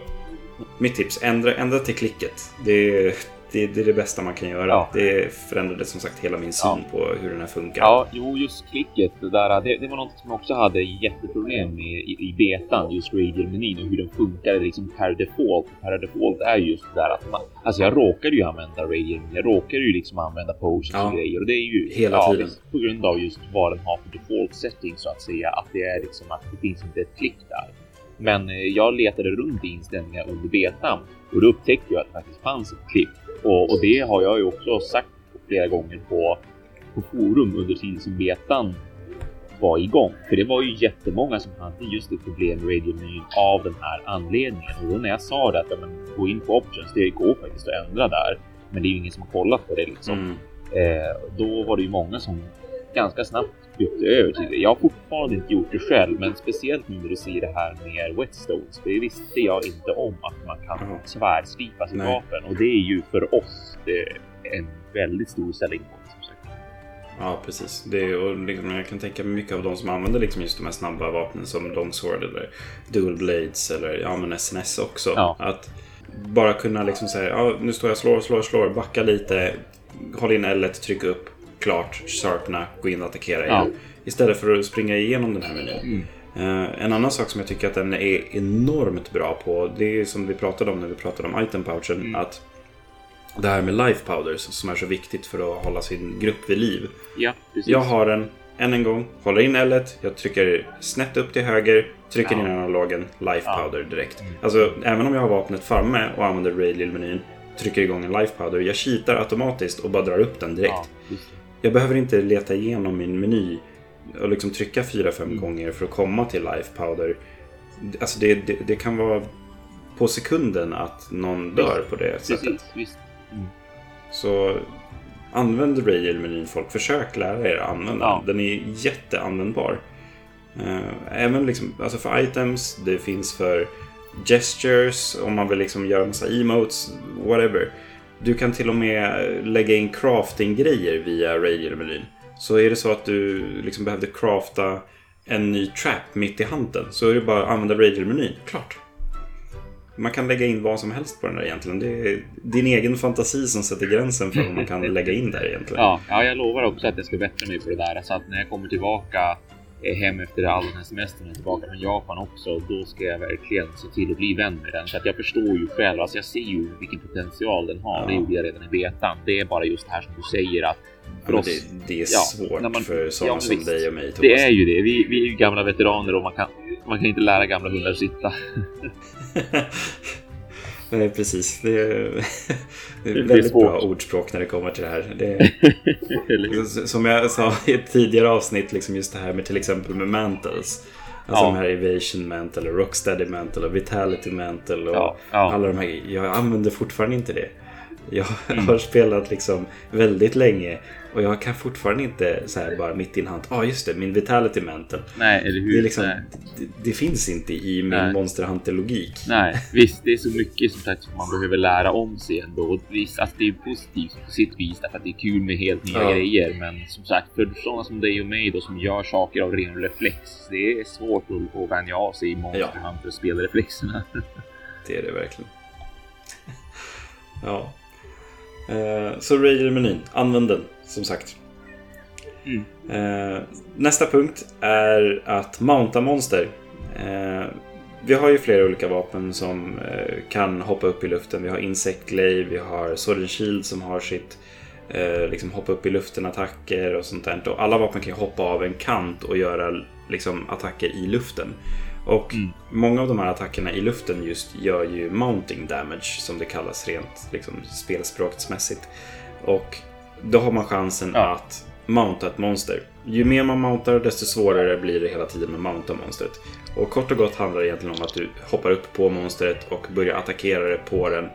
mitt tips, ändra, ändra till klicket. Det, det, det är det bästa man kan göra. Ja. Det förändrade som sagt hela min syn Ja. på hur den här funkar. Ja, jo, just klicket. Det, där, det, det var något som jag också hade jätteproblem med i, i betan, just radial-menyn och hur den funkar liksom per default. Per default är just det där att man, alltså jag råkade ju använda radial jag råkade ju liksom använda potions Ja. och grejer och det är ju Hela ja, tiden. på grund av just vad den har för default setting så att säga, att det är liksom att det finns inte ett klick där. Men eh, jag letade runt i inställningar under betan och då upptäckte jag att det faktiskt fanns ett klick och, och det har jag ju också sagt flera gånger på på forum under tiden som betan var igång. För det var ju jättemånga som hade just ett problem med radiomenyn av den här anledningen. Och då när jag sa det att ja, men, gå in på options, det går faktiskt att ändra där. Men det är ju ingen som har kollat på det liksom. Mm. Eh, då var det ju många som ganska snabbt bytte över till det. Jag har fortfarande inte gjort det själv, men speciellt nu när du ser det här med wetstones. Det visste jag inte om att man kan tvärslipa sitt vapen och det är ju för oss en väldigt stor selling point. Ja, precis. Det är, och liksom, jag kan tänka mig mycket av de som använder liksom just de här snabba vapnen som Longsword eller Dual Blades eller ja, men SNS också. Ja. Att bara kunna liksom säga ja, nu står jag slår, slår, slår, backa lite, håll in L1, tryck upp, klart, sharpna, gå in och attackera igen. Ja. Istället för att springa igenom den här menyn. Mm. Eh, en annan sak som jag tycker att den är enormt bra på, det är som vi pratade om när vi pratade om item pouchen, Mm. att det här med life powders som är så viktigt för att hålla sin grupp vid liv. Ja, precis. Jag har den än en gång, håller in L1, jag trycker snett upp till höger, trycker Ja. in analogen, life Ja. powder direkt. Mm. Alltså, även om jag har vapnet framme och använder radial-menyn, trycker igång en life powder, jag cheatar automatiskt och bara drar upp den direkt. Ja. Jag behöver inte leta igenom min meny och liksom trycka 4-5 Mm. gånger för att komma till life powder. Alltså det, det, det kan vara på sekunden att någon dör på det sättet. Visst. Mm. Så använd radial-menyn folk. Försök lära er att använda Ja. den. Den är jätteanvändbar. Eh, Även liksom, alltså för items, det finns för gestures, om man vill liksom göra massa emotes, whatever. Du kan till och med lägga in crafting-grejer via radial-menyn. Så är det så att du liksom behövde crafta en ny trap mitt i handen så är det bara att använda radial-menyn. Klart. Man kan lägga in vad som helst på den där egentligen. Det är din egen fantasi som sätter gränsen för vad man kan lägga in där egentligen. Ja, ja, jag lovar också att jag ska bättra mig på det där. Så att när jag kommer tillbaka eh, hem efter all den här semestern och tillbaka från Japan också, då ska jag verkligen se till att bli vän med den. Så att jag förstår ju själv, alltså jag ser ju vilken potential den har. Ja. Det gjorde jag redan i betan. Det är bara just det här som du säger att Ja, för men oss, det, det är ja, svårt när man- för sådana ja, som visst. dig och mig Thomas. det är ju det. Vi, vi är ju gamla veteraner och man kan, man kan inte lära gamla hundar sitta. *laughs* Nej, precis. Det är, det är Det är väldigt svårt. bra ordspråk när det kommer till det här. Det är, *laughs* som jag sa i ett tidigare avsnitt, liksom just det här med till exempel med mantles. Alltså Ja. de här Evasion Mantle, och Rocksteady Mantle och Vitality Mantle och Ja, ja. alla de här Jag använder fortfarande inte det. Jag Mm. har spelat liksom väldigt länge och jag kan fortfarande inte så här bara mitt i en hand. Ja, ah, just det, min Vitality Mantle. Nej, eller hur? Det, liksom, det, det finns inte i min Nej. Monster Hunter-logik. Nej, visst, det är så mycket som sagt som man behöver lära om sig ändå. Och Visst, alltså, det är positivt på sitt vis därför att det är kul med helt nya Ja. grejer. Men som sagt, för sådana som dig och mig då som gör saker av ren reflex. Det är svårt att, att vänja av sig i Monster Ja. Hunter spelreflexerna. Det är det verkligen. ja. Eh, så Raider-menyn, använd den som sagt. Mm. Eh, nästa punkt är att mounta monster. Eh, vi har ju flera olika vapen som eh, kan hoppa upp i luften. Vi har Insect Glaive, vi har Sword and Shield som har sitt liksom hoppa upp i luften-attacker och sånt där. Och alla vapen kan ju hoppa av en kant och göra liksom, attacker i luften. Och Mm. många av de här attackerna i luften just gör ju mounting damage som det kallas rent liksom, spelspråksmässigt. Och då har man chansen Ja. att mounta ett monster. Ju mer man mountar desto svårare blir det hela tiden med mounta monstret. Och kort och gott handlar det egentligen om att du hoppar upp på monstret och börjar attackera det på den.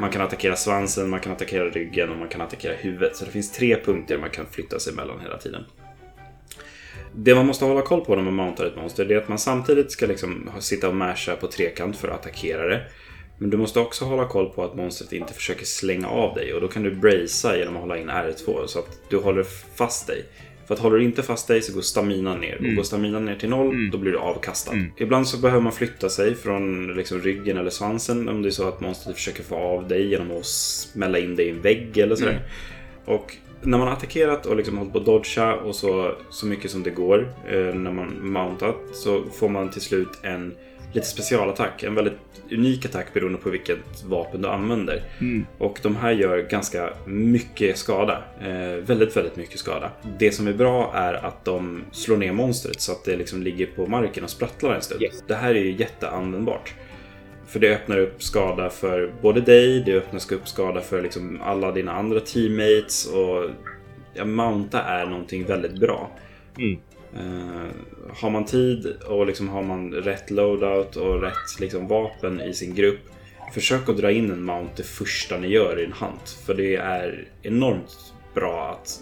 Man kan attackera svansen, man kan attackera ryggen och man kan attackera huvudet. Så det finns tre punkter man kan flytta sig mellan hela tiden. Det man måste hålla koll på när man mountar ett monster det är att man samtidigt ska liksom sitta och masha på trekant för att attackera det. Men du måste också hålla koll på att monstret inte försöker slänga av dig och då kan du bracea genom att hålla in R2 så att du håller fast dig. För att håller du inte fast dig så går staminan ner. Mm. Och går staminan ner till noll, Mm. då blir du avkastad. Mm. Ibland så behöver man flytta sig från liksom, ryggen eller svansen om det är så att monstret försöker få av dig genom att smälla in dig i en vägg eller sådär. Mm. Och när man har attackerat och liksom hållit på att dodga och så, så mycket som det går eh, när man mountat så får man till slut en lite specialattack. En väldigt unik attack beroende på vilket vapen du använder. Mm. Och de här gör ganska mycket skada. Eh, väldigt, väldigt mycket skada. Det som är bra är att de slår ner monstret så att det liksom ligger på marken och sprattlar en stund. Yes. Det här är ju jätteanvändbart. För det öppnar upp skada för både dig, det öppnar upp skada för liksom alla dina andra teammates och ja, Mounta är någonting väldigt bra. Mm. Eh, har man tid och liksom har man rätt loadout och rätt liksom vapen i sin grupp Försök att dra in en mount det första ni gör i en hunt. För det är enormt bra att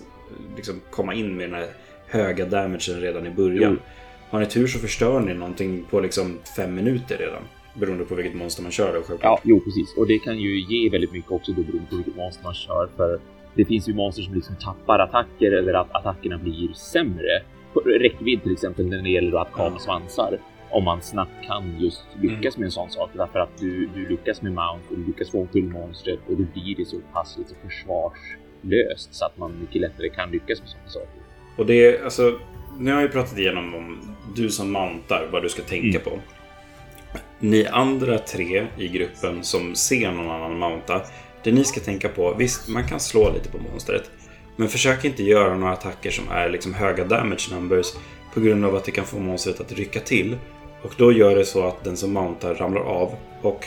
liksom, komma in med den här höga damagen redan i början. Jo. Har ni tur så förstör ni någonting på liksom fem minuter redan. Beroende på vilket monster man kör då självklart. Ja, jo precis. Och det kan ju ge väldigt mycket också då beroende på vilket monster man kör. För det finns ju monster som liksom tappar attacker eller att attackerna blir sämre. Räckvidd till exempel när det gäller att kapa Ja. svansar. Om man snabbt kan just lyckas med en sån sak. Därför att du, du lyckas med mount och du lyckas få till monstret och då blir det så pass lite försvarslöst så att man mycket lättare kan lyckas med sådana saker. Och det är alltså, nu har jag ju pratat igenom om du som mountar, vad du ska tänka Mm. på. Ni andra tre i gruppen som ser någon annan mounta, det ni ska tänka på, visst man kan slå lite på monstret. Men försök inte göra några attacker som är liksom höga damage numbers på grund av att det kan få monstret att rycka till. Och då gör det så att den som mountar ramlar av och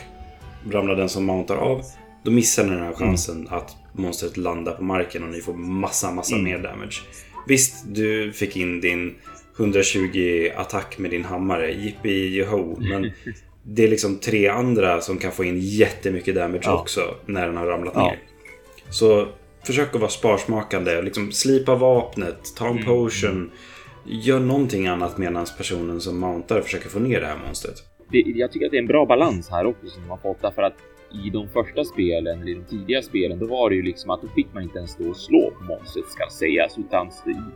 ramlar den som mountar av, då missar ni den här chansen att monstret landar på marken och ni får massa, massa Mm. mer damage. Visst, du fick in din 120 attack med din hammare, jippi joho, men *laughs* det är liksom tre andra som kan få in jättemycket damage Ja. också när den har ramlat Ja. ner. Så försök att vara sparsmakande, liksom slipa vapnet, ta en Mm. potion, gör någonting annat medan personen som mountar försöker få ner det här monstret. det, jag tycker att det är en bra balans här också som de har fått därför att i de första spelen, eller i de tidiga spelen, då var det ju liksom att då fick man inte ens stå och slå på monstret ska sägas, utan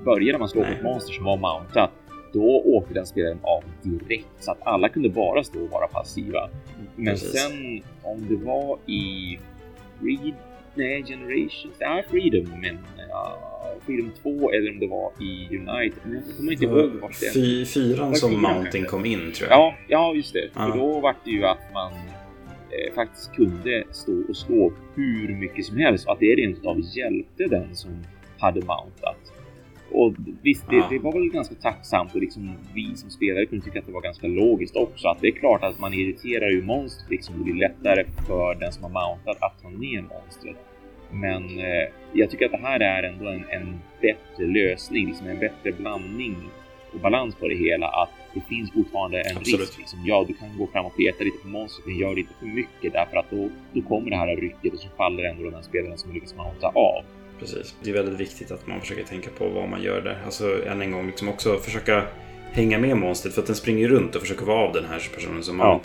började man slå på ett monster som var mountat, då åkte den spelaren av direkt så att alla kunde bara stå och vara passiva. Men Precis. sen om det var i Freed, nej, Generations, ja, Freedom, men ja, Freedom 2 eller om det var i Unite, men jag kommer inte ihåg vart det Fy, fyran som kanske? kom in tror jag. Ja, ja just det. Ja. För då var det ju att man eh, faktiskt kunde stå och slå hur mycket som helst. Att det rent utav hjälpte den som hade mountat. Och visst, det, det var väl ganska tacksamt och liksom vi som spelare kunde tycka att det var ganska logiskt också. Att det är klart att man irriterar ju monstret liksom. Det blir lättare för den som har mountat att ta ner monstret. Men eh, jag tycker att det här är ändå en, en bättre lösning, liksom en bättre blandning och balans på det hela. Att det finns fortfarande en Absolut. risk. Liksom, ja, du kan gå fram och peta lite på monstret, men gör det inte för mycket därför att då, då kommer det här rycket och så faller ändå den här spelaren som lyckas mounta av. Precis. Det är väldigt viktigt att man försöker tänka på vad man gör där. Alltså än en gång liksom också försöka hänga med monstret för att den springer runt och försöker vara av den här personen som Ja.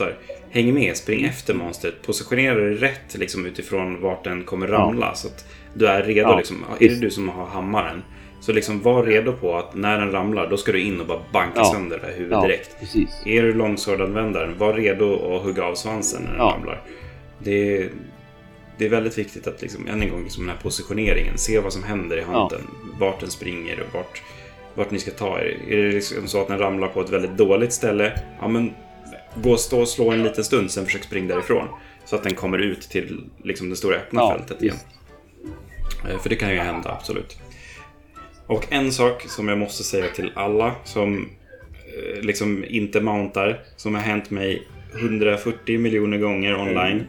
Häng med, spring efter monstret, positionera dig rätt liksom, utifrån vart den kommer ramla. Så att du är redo. Ja, Liksom. Är det du som har hammaren, så liksom var redo på att när den ramlar, då ska du in och bara banka Ja. sönder det här huvudet Ja, direkt. precis. Är du longsword-användaren, var redo att hugga av svansen när den Ja. ramlar. Det är, det är väldigt viktigt att liksom, än en gång liksom den här positioneringen, se vad som händer i handen. Vart den springer och vart, vart ni ska ta er. Är det liksom så att den ramlar på ett väldigt dåligt ställe, ja men gå och stå och slå en liten stund, sen försök springa därifrån. Så att den kommer ut till liksom, det stora öppna Ja, fältet igen. Eh, För det kan ju hända, absolut. Och en sak som jag måste säga till alla som eh, liksom inte mountar, som har hänt mig 140 miljoner gånger online.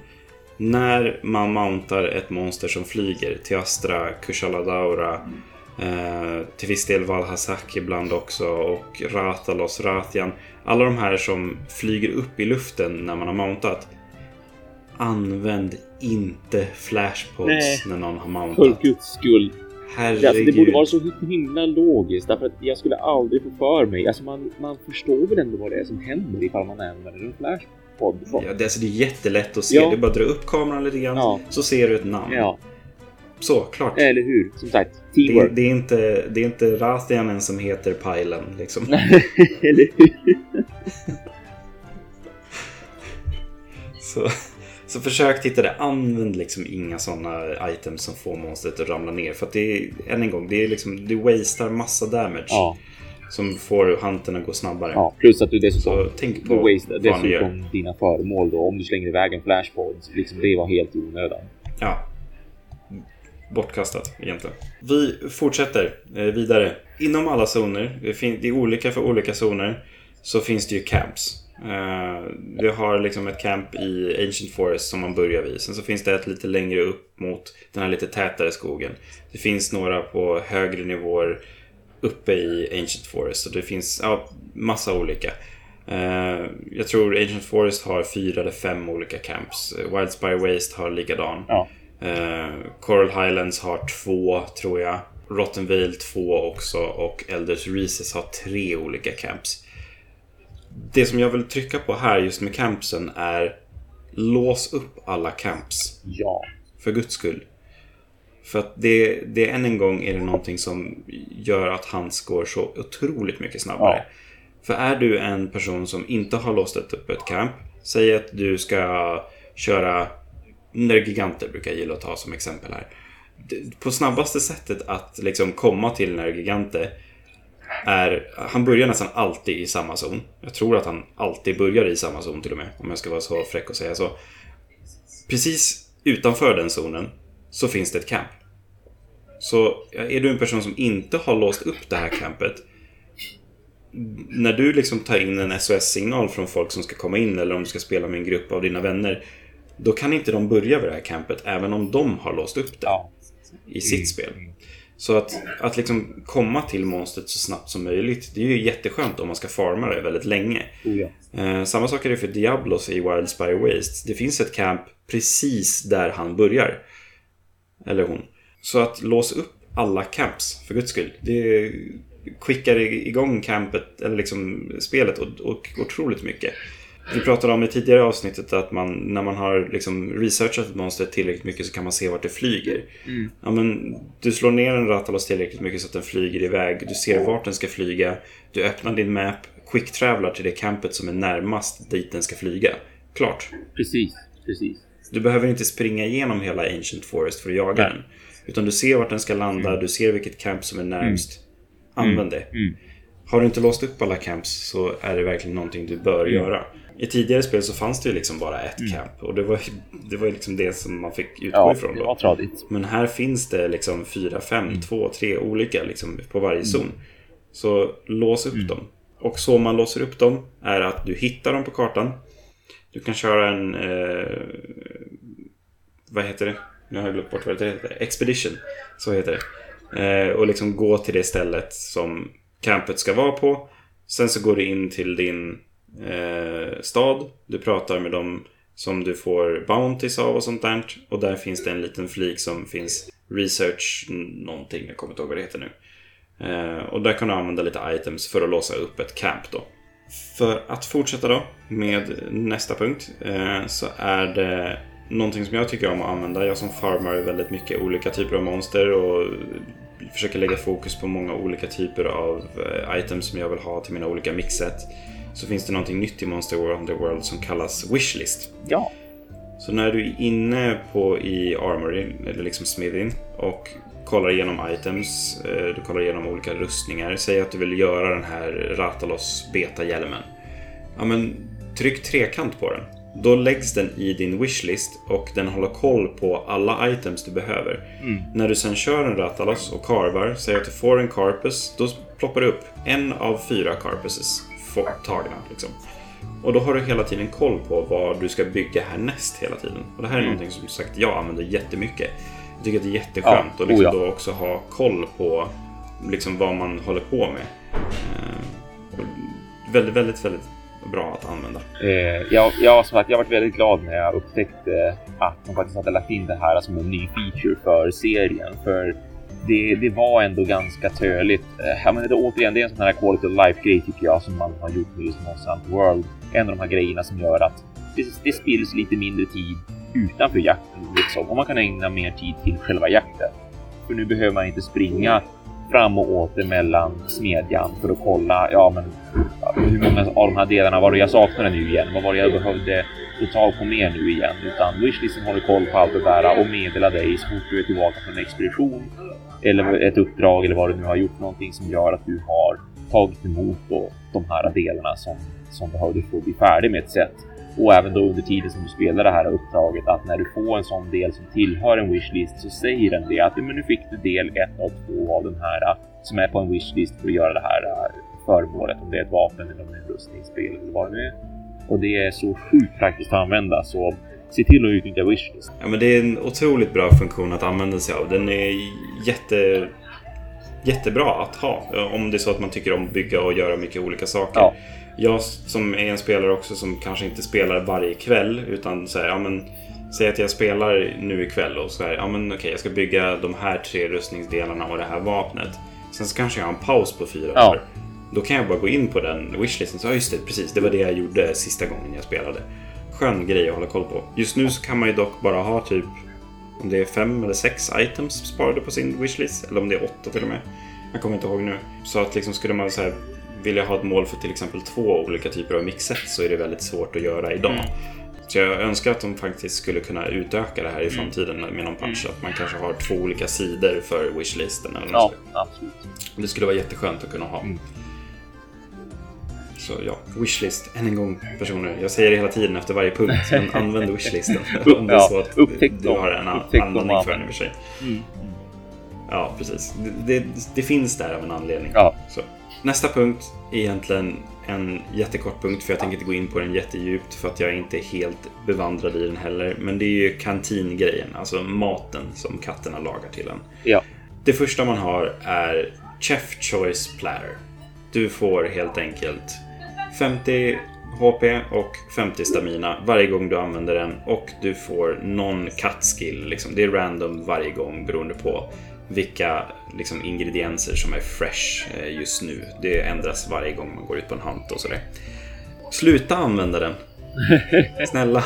När man mountar ett monster som flyger, till Astra, Kushaladaura, eh, till viss del Valhazak ibland också och Ratalos, Rathian. Alla de här som flyger upp i luften när man har mountat. Använd inte flashpods när någon har För mountat. guds skull. Herregud. Alltså, det borde vara så himla logiskt därför att jag skulle aldrig få för mig. Alltså man, man förstår väl ändå vad det är som händer ifall man använder en flashpod. Ja, det, alltså, det är jättelätt att se. Ja. Det är bara att dra upp kameran lite grann Ja. så ser du ett namn. Ja. så, klart. Eller hur? Som sagt, Det, teamwork. det, är inte, det är inte Rathianen som heter Pajlen liksom. *laughs* Eller hur? Så, så försök hitta det. Använd liksom inga sådana items som får monstret att ramla ner. För att det är, än en gång, det är liksom, du wastar massa damage. Ja, Som får hunten att gå snabbare. ja. Plus att du dessutom Så tänk på gör. dessutom dina föremål då. Om du slänger iväg en flashpoint. Liksom det var helt i onödan. Ja. Bortkastat egentligen. Vi fortsätter eh, vidare. Inom alla zoner, det, är olika för olika zoner, så finns det ju camps. Eh, Du har liksom ett camp i Ancient Forest som man börjar vid. Sen så finns det ett lite längre upp mot den här lite tätare skogen. Det finns några på högre nivåer uppe i Ancient Forest. Och det finns ja, massa olika. Eh, jag tror Ancient Forest har fyra eller fem olika camps. Wildspire Waste har likadan. Ja. Eh, Coral Highlands har två, tror jag. Rotten Vale två också och Elders Recess har tre olika camps. Det som jag vill trycka på här just med campsen är lås upp alla camps. Ja. För guds skull. För att det, det än en gång är det någonting som gör att hans går så otroligt mycket snabbare. Ja. För är du en person som inte har låst upp ett camp. Säg att du ska köra Nergiganter brukar jag gilla att ta som exempel här. På snabbaste sättet att liksom komma till Nergigante är, han börjar nästan alltid i samma zon. Jag tror att han alltid börjar i samma zon till och med, om jag ska vara så fräck och säga så. Precis utanför den zonen så finns det ett camp. Så är du en person som inte har låst upp det här campet när du liksom tar in en SOS-signal från folk som ska komma in eller om du ska spela med en grupp av dina vänner då kan inte de börja vid det här campet även om de har låst upp det Ja. i sitt spel. Så att, att liksom komma till monstret så snabbt som möjligt det är ju jätteskönt om man ska farma det väldigt länge. Eh, samma sak är det för Diablos i Wildspire Waste. Det finns ett camp precis där han börjar. Eller hon. Så att låsa upp alla camps, för guds skull. Det skickar igång campet, eller liksom spelet, och, och otroligt mycket. Vi pratade om i tidigare avsnittet att man, när man har liksom researchat ett monster tillräckligt mycket så kan man se vart det flyger. Mm. Ja, men du slår ner en Ratalos tillräckligt mycket så att den flyger iväg. Du ser vart den ska flyga. Du öppnar din map, quick-travlar till det campet som är närmast dit den ska flyga. Klart. Precis. Precis. Du behöver inte springa igenom hela Ancient Forest för att jaga Nej. den. Utan du ser vart den ska landa, du ser vilket camp som är närmst. Använd det. Mm. Har du inte låst upp alla camps så är det verkligen någonting du bör göra. I tidigare spel så fanns det ju liksom bara ett camp och det var, det var ju liksom det som man fick utgå Ja, ifrån. det Då. var tradigt. Men här finns det liksom fyra, fem, två, tre olika liksom på varje zon. Så lås upp dem. Och så man låser upp dem är att du hittar dem på kartan. Du kan köra en... Eh, vad heter det? Nu har jag glömt bort vad det heter. Expedition. Så heter det. Eh, och liksom gå till det stället som campet ska vara på. Sen så går du in till din eh, stad. Du pratar med dem som du får bounties av och sånt där. Och där finns det en liten flik som finns research någonting. Jag kommer inte ihåg vad det heter nu. Eh, och där kan du använda lite items för att låsa upp ett camp då. För att fortsätta då med nästa punkt eh, så är det någonting som jag tycker om att använda. Jag som farmar väldigt mycket olika typer av monster och försöker lägga fokus på många olika typer av eh, items som jag vill ha till mina olika mixet. Så finns det någonting nytt i Monster Underworld som kallas Wishlist. Ja. Så när du är inne på i Armory, eller liksom Smithin, och kollar igenom items, eh, du kollar igenom olika rustningar. Säg att du vill göra den här Ratalos beta-hjälmen. Ja men, tryck trekant på den. Då läggs den i din wishlist och den håller koll på alla items du behöver. När du sen kör en Ratalos och karvar, säg att du får en Carpus, då ploppar det upp en av fyra Carpuses tagna. Liksom. Och då har du hela tiden koll på vad du ska bygga härnäst hela tiden. Och det här är någonting som sagt jag använder jättemycket. Tycker att det är jätteskönt Ja, att liksom oh ja. då också ha koll på liksom vad man håller på med. Eh, väldigt, väldigt, väldigt bra att använda. Eh, jag, jag, som sagt, jag varit väldigt glad när jag upptäckte att de faktiskt hade lagt in det här som en ny feature för serien. För det, det var ändå ganska töligt. Eh, menar, det, återigen, det är en sån här quality of life-grej tycker jag som man har gjort med just Hunter World. En av de här grejerna som gör att det, det spills lite mindre tid utanför jakten. Liksom. Och man kan ägna mer tid till själva jakten. För nu behöver man inte springa fram och åter mellan smedjan för att kolla. Ja, men hur många av de här delarna var det jag saknade nu igen? Vad var det jag behövde få tag på mer nu igen? Utan wishlisten liksom, håller koll på allt det där och meddelar dig så fort du är tillbaka från en expedition eller ett uppdrag eller vad du nu har gjort någonting som gör att du har tagit emot då, de här delarna som, som behövde få bli färdig med ett sätt. Och även då under tiden som du spelar det här uppdraget att när du får en sån del som tillhör en wishlist så säger den det att men nu fick du del 1 av 2 av den här som är på en wishlist för att göra det här föremålet. Om det är ett vapen eller om det är en rustningsspel eller vad det nu är. Och det är så sjukt praktiskt att använda så se till att utnyttja wishlist. Ja, men det är en otroligt bra funktion att använda sig av. Den är jätte, jättebra att ha. Om det är så att man tycker om att bygga och göra mycket olika saker. Ja. Jag som är en spelare också som kanske inte spelar varje kväll utan säger ja men Säg att jag spelar nu ikväll och så här, ja men okej jag ska bygga de här tre rustningsdelarna och det här vapnet. Sen så kanske jag har en paus på fyra ja. år. Då kan jag bara gå in på den wishlisten. Så ja, just det, precis. Det var det jag gjorde sista gången jag spelade. Skön grej att hålla koll på. Just nu så kan man ju dock bara ha typ om det är fem eller sex items sparade på sin wishlist. Eller om det är åtta till och med. Jag kommer inte ihåg nu. Så att liksom skulle man så här, vilja ha ett mål för till exempel två olika typer av mixet så är det väldigt svårt att göra idag. Mm. Så jag önskar att de faktiskt skulle kunna utöka det här i mm. framtiden med någon patch. Mm. Att man kanske har två olika sidor för wishlisten. Eller ja, absolut. Det skulle vara jätteskönt att kunna ha. Mm. Så ja, wishlist. Än en gång personer. Jag säger det hela tiden efter varje punkt. *laughs* Men använd wishlisten. *laughs* om det är så att du har en användning för den i och för sig. Mm. Ja, precis. Det, det, det, finns där av en anledning. Ja. Så. Nästa punkt är egentligen en jättekort punkt för jag tänker inte gå in på den jättedjupt för att jag inte är helt bevandrad i den heller. Men det är ju kantingrejen, alltså maten som katterna lagar till en. Ja. Det första man har är Chef Choice Platter. Du får helt enkelt 50 HP och 50 stamina varje gång du använder den och du får någon cut-skill. Liksom. Det är random varje gång beroende på vilka liksom, ingredienser som är fresh eh, just nu. Det ändras varje gång man går ut på en hunt och sådär. Sluta använda den. *laughs* Snälla.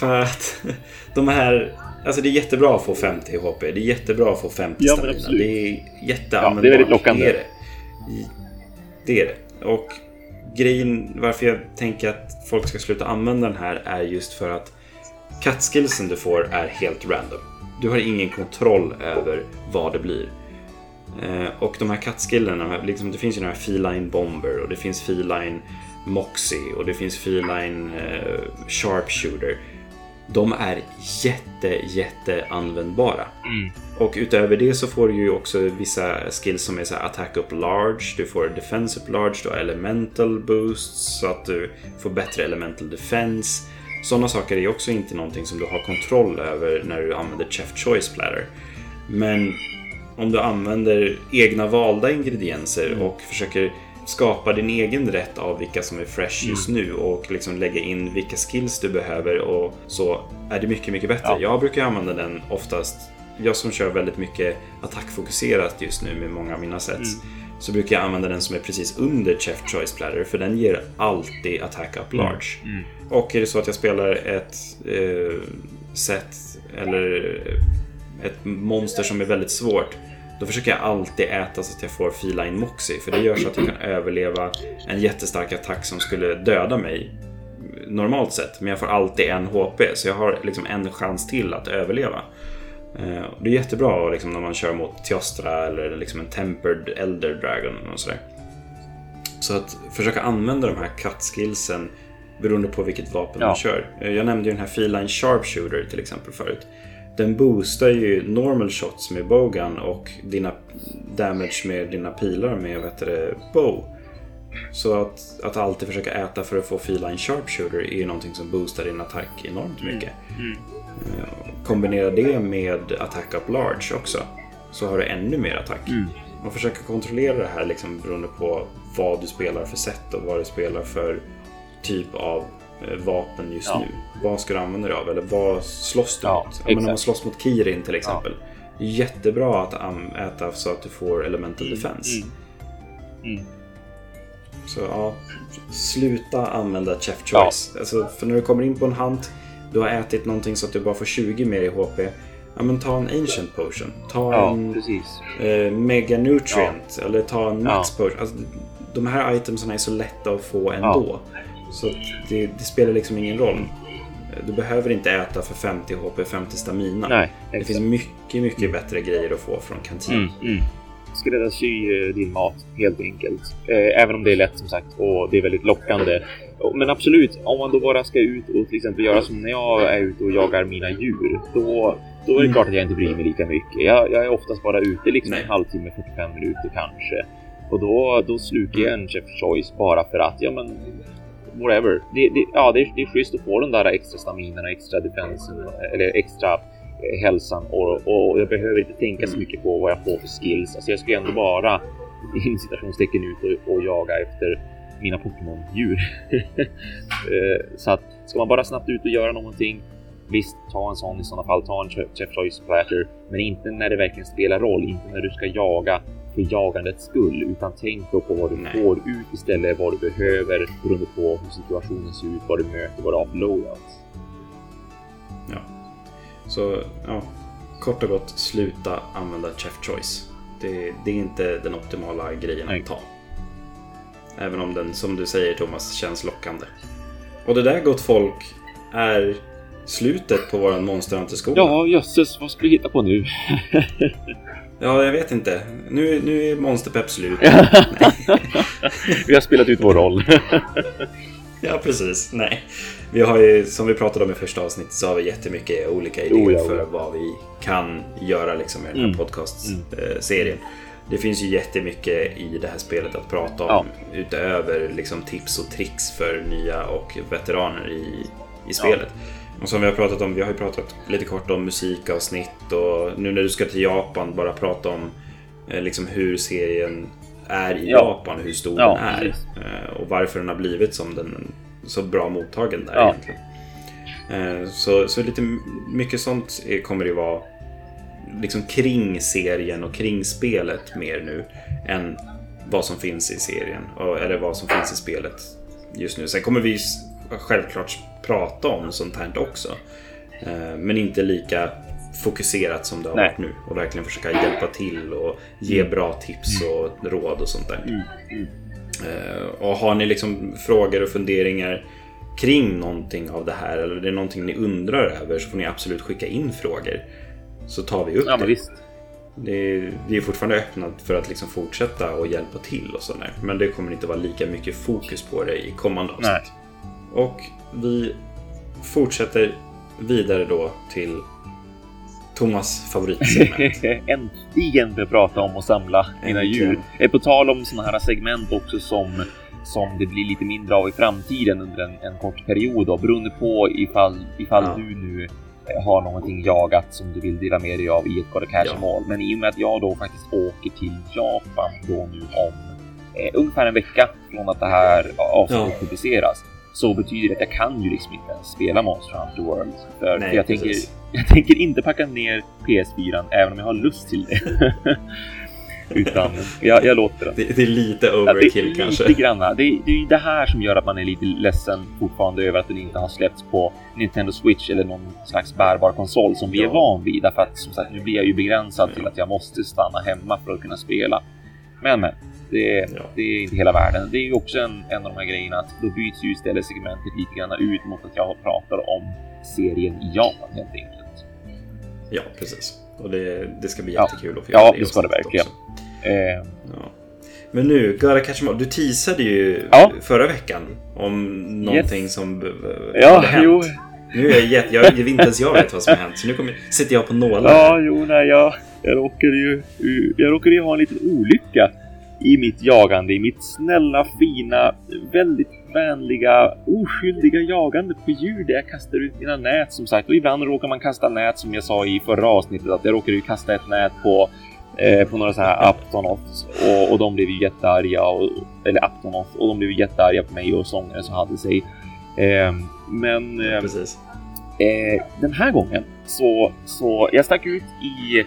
För att *laughs* de här... Alltså det är jättebra att få 50 HP. Det är jättebra att få 50 ja, stamina. Det är jätteanvändbart. Ja, det är väldigt lockande. Det är det. det är det. Och grejen varför jag tänker att folk ska sluta använda den här är just för att cut-skillsen du får är helt random. Du har ingen kontroll över vad det blir. Eh, och de här kattskillarna, liksom, det finns ju den här Feline Bomber och det finns Feline Moxie och det finns Feline eh, Sharpshooter. De är jätte, jätte användbara. Mm. Och utöver det så får du ju också vissa skills som är så attack up large, du får defense up large, du har elemental boosts så att du får bättre elemental defense. Sådana saker är också inte någonting som du har kontroll över när du använder Chef Choice Platter. Men om du använder egna valda ingredienser mm. och försöker skapa din egen rätt av vilka som är fresh just mm. nu och liksom lägga in vilka skills du behöver och så är det mycket, mycket bättre. Ja. Jag brukar använda den oftast, jag som kör väldigt mycket attackfokuserat just nu med många av mina sets. Mm så brukar jag använda den som är precis under Chef Choice Platter för den ger alltid attack up mm. large. Mm. Och är det så att jag spelar ett eh, set eller ett monster som är väldigt svårt då försöker jag alltid äta så att jag får Feline Moxie för det gör så att jag kan överleva en jättestark attack som skulle döda mig normalt sett. Men jag får alltid en HP så jag har liksom en chans till att överleva. Eh, det är jättebra liksom, när man kör mot Teostra eller liksom en Tempered Elder Dragon och sådär. Så att försöka använda de här cut-skillsen beroende på vilket vapen ja. man kör. Eh, jag nämnde ju den här Feline Sharpshooter till exempel förut. Den boostar ju normal shots med bowgun och dina damage med dina pilar med vet du, bow. Så att, att alltid försöka äta för att få Feline Sharpshooter är ju någonting som boostar din attack enormt mycket. Mm. Mm. Kombinera det med attack up large också. Så har du ännu mer attack. Mm. Man försöker kontrollera det här liksom beroende på vad du spelar för sätt och vad du spelar för typ av eh, vapen just ja. nu. Vad ska du använda dig av? Eller vad slåss du ja, mot? Ja, men om man slåss mot Kirin till exempel. Ja. Jättebra att äta så att du får elemental mm. defense. Mm. Mm. Så ja, sluta använda Chef Choice. Ja. Alltså, för när du kommer in på en hunt, du har ätit någonting så att du bara får 20 mer i HP. Ja men ta en Ancient Potion. Ta ja, en eh, Mega Nutrient. Ja. Eller ta en Max Potion. Alltså, de här itemsen är så lätta att få ändå. Så det, det, spelar liksom ingen roll. Du behöver inte äta för 50 HP, 50 stamina. Nej, det finns mycket, mycket mm. bättre grejer att få från kantin. Mm, mm. Skräddarsy eh, din mat, helt enkelt. Eh, även om det är lätt som sagt och det är väldigt lockande. Men absolut, om man då bara ska ut och till exempel göra som när jag är ute och jagar mina djur. Då, då är det mm. klart att jag inte bryr mig lika mycket. Jag, jag är oftast bara ute liksom en halvtimme, 45 minuter kanske. Och då, då slukar jag en Chef Choice bara för att, ja men whatever. Det, det, ja, det, är, det är schysst att få den där extra staminerna, extra defensen eller extra hälsan och, och jag behöver inte tänka så mycket på vad jag får för skills. Alltså jag ska ju ändå bara *laughs* i citationstecken ut och, och jaga efter mina Pokémon-djur. *laughs* Eh, så att ska man bara snabbt ut och göra någonting Visst, ta en sån i sådana fall, ta en Chef Choice Splatter, men inte när det verkligen spelar roll, inte när du ska jaga för jagandets skull, utan tänk då på vad du Nej. får ut istället, vad du behöver beroende på hur situationen ser ut, vad du möter, vad du har för loadouts. Så ja, kort och gott sluta använda Chef Choice. Det, det är inte den optimala grejen Nej. att ta. Även om den, som du säger Thomas, känns lockande. Och det där gott folk är slutet på våran monsterhanterskola. Ja, jösses, vad ska vi hitta på nu? *laughs* ja, jag vet inte. Nu, nu är monsterpepp slut. *laughs* vi har spelat ut vår roll. *laughs* *laughs* ja, precis. Nej. Vi har ju, som vi pratade om i första avsnittet, så har vi jättemycket olika idéer oh, ja, för vad vi kan göra liksom, i den här mm. podcastserien. Mm. Det finns ju jättemycket i det här spelet att prata om ja. utöver liksom, tips och tricks för nya och veteraner i, i spelet. Och som vi har pratat om, vi har ju pratat lite kort om musikavsnitt och nu när du ska till Japan bara prata om eh, liksom hur serien är i ja. Japan, hur stor ja, den är eh, och varför den har blivit som den så bra mottagen där ja. egentligen. Eh, så, så lite mycket sånt kommer det vara liksom kring serien och kring spelet mer nu än vad som finns i serien eller vad som finns i spelet just nu. Sen kommer vi självklart prata om sånt här också. Eh, men inte lika fokuserat som det har Nej. varit nu. Och verkligen försöka hjälpa till och ge mm. bra tips mm. och råd och sånt där. Mm. Mm. Eh, och har ni liksom frågor och funderingar kring någonting av det här eller det är någonting ni undrar över så får ni absolut skicka in frågor. Så tar vi upp ja, det. Visst. Det är, vi är fortfarande öppna för att liksom fortsätta och hjälpa till och sådär. Men det kommer inte vara lika mycket fokus på det i kommande avsnitt. Och vi fortsätter vidare då till Thomas favoritsegment. *laughs* Äntligen får jag prata om att samla mina djur. På tal om sådana här segment också som som det blir lite mindre av i framtiden under en, en kort period då, beroende på ifall, ifall ja. du nu eh, har någonting jagat som du vill dela med dig av i ett Cash ja. Men i och med att jag då faktiskt åker till Japan då nu om eh, ungefär en vecka från att det här avsnittet ja. publiceras så betyder det att jag kan ju liksom inte ens spela Monster Hunter World. För, Nej, för jag, tänker, *laughs* jag tänker inte packa ner PS4 även om jag har lust till det. *laughs* Utan jag, jag låter den. Det, det, är lite overkill ja, det är kanske. Lite granna. Det, det är det här som gör att man är lite ledsen fortfarande över att den inte har släppts på Nintendo Switch eller någon slags bärbar konsol som vi ja. är van vid. Därför att som sagt, nu blir jag ju begränsad ja. till att jag måste stanna hemma för att kunna spela. Men men, det, ja. det, är inte hela världen. Det är ju också en, en av de här grejerna att då byts ju istället segmentet lite grann ut mot att jag pratar om serien i Japan helt enkelt. Ja, precis. Och det, det ska bli jättekul att få göra Ja, det ska det verkligen. Eh. Ja. Men nu, Gotta Catch Du teasade ju ja. förra veckan om någonting yes. som ja, hade hänt. Jo. Nu är jag, jätt, jag, jag inte ens jag vet vad som har hänt, så nu kommer, sitter jag på nålar. Ja, jo, nej, jag, jag råkade ju, jag råkade ju ha en liten olycka i mitt jagande, i mitt snälla, fina, väldigt vänliga, oskyldiga jagande på djur där jag kastar ut mina nät som sagt. Och ibland råkar man kasta nät som jag sa i förra avsnittet att jag råkade ju kasta ett nät på eh, på några så här Aptonoths och, och de blev ju jättearga och, eller Aptonoth och de blev jättearga på mig och sångaren som hade sig. Eh, men eh, eh, den här gången så, så jag stack ut i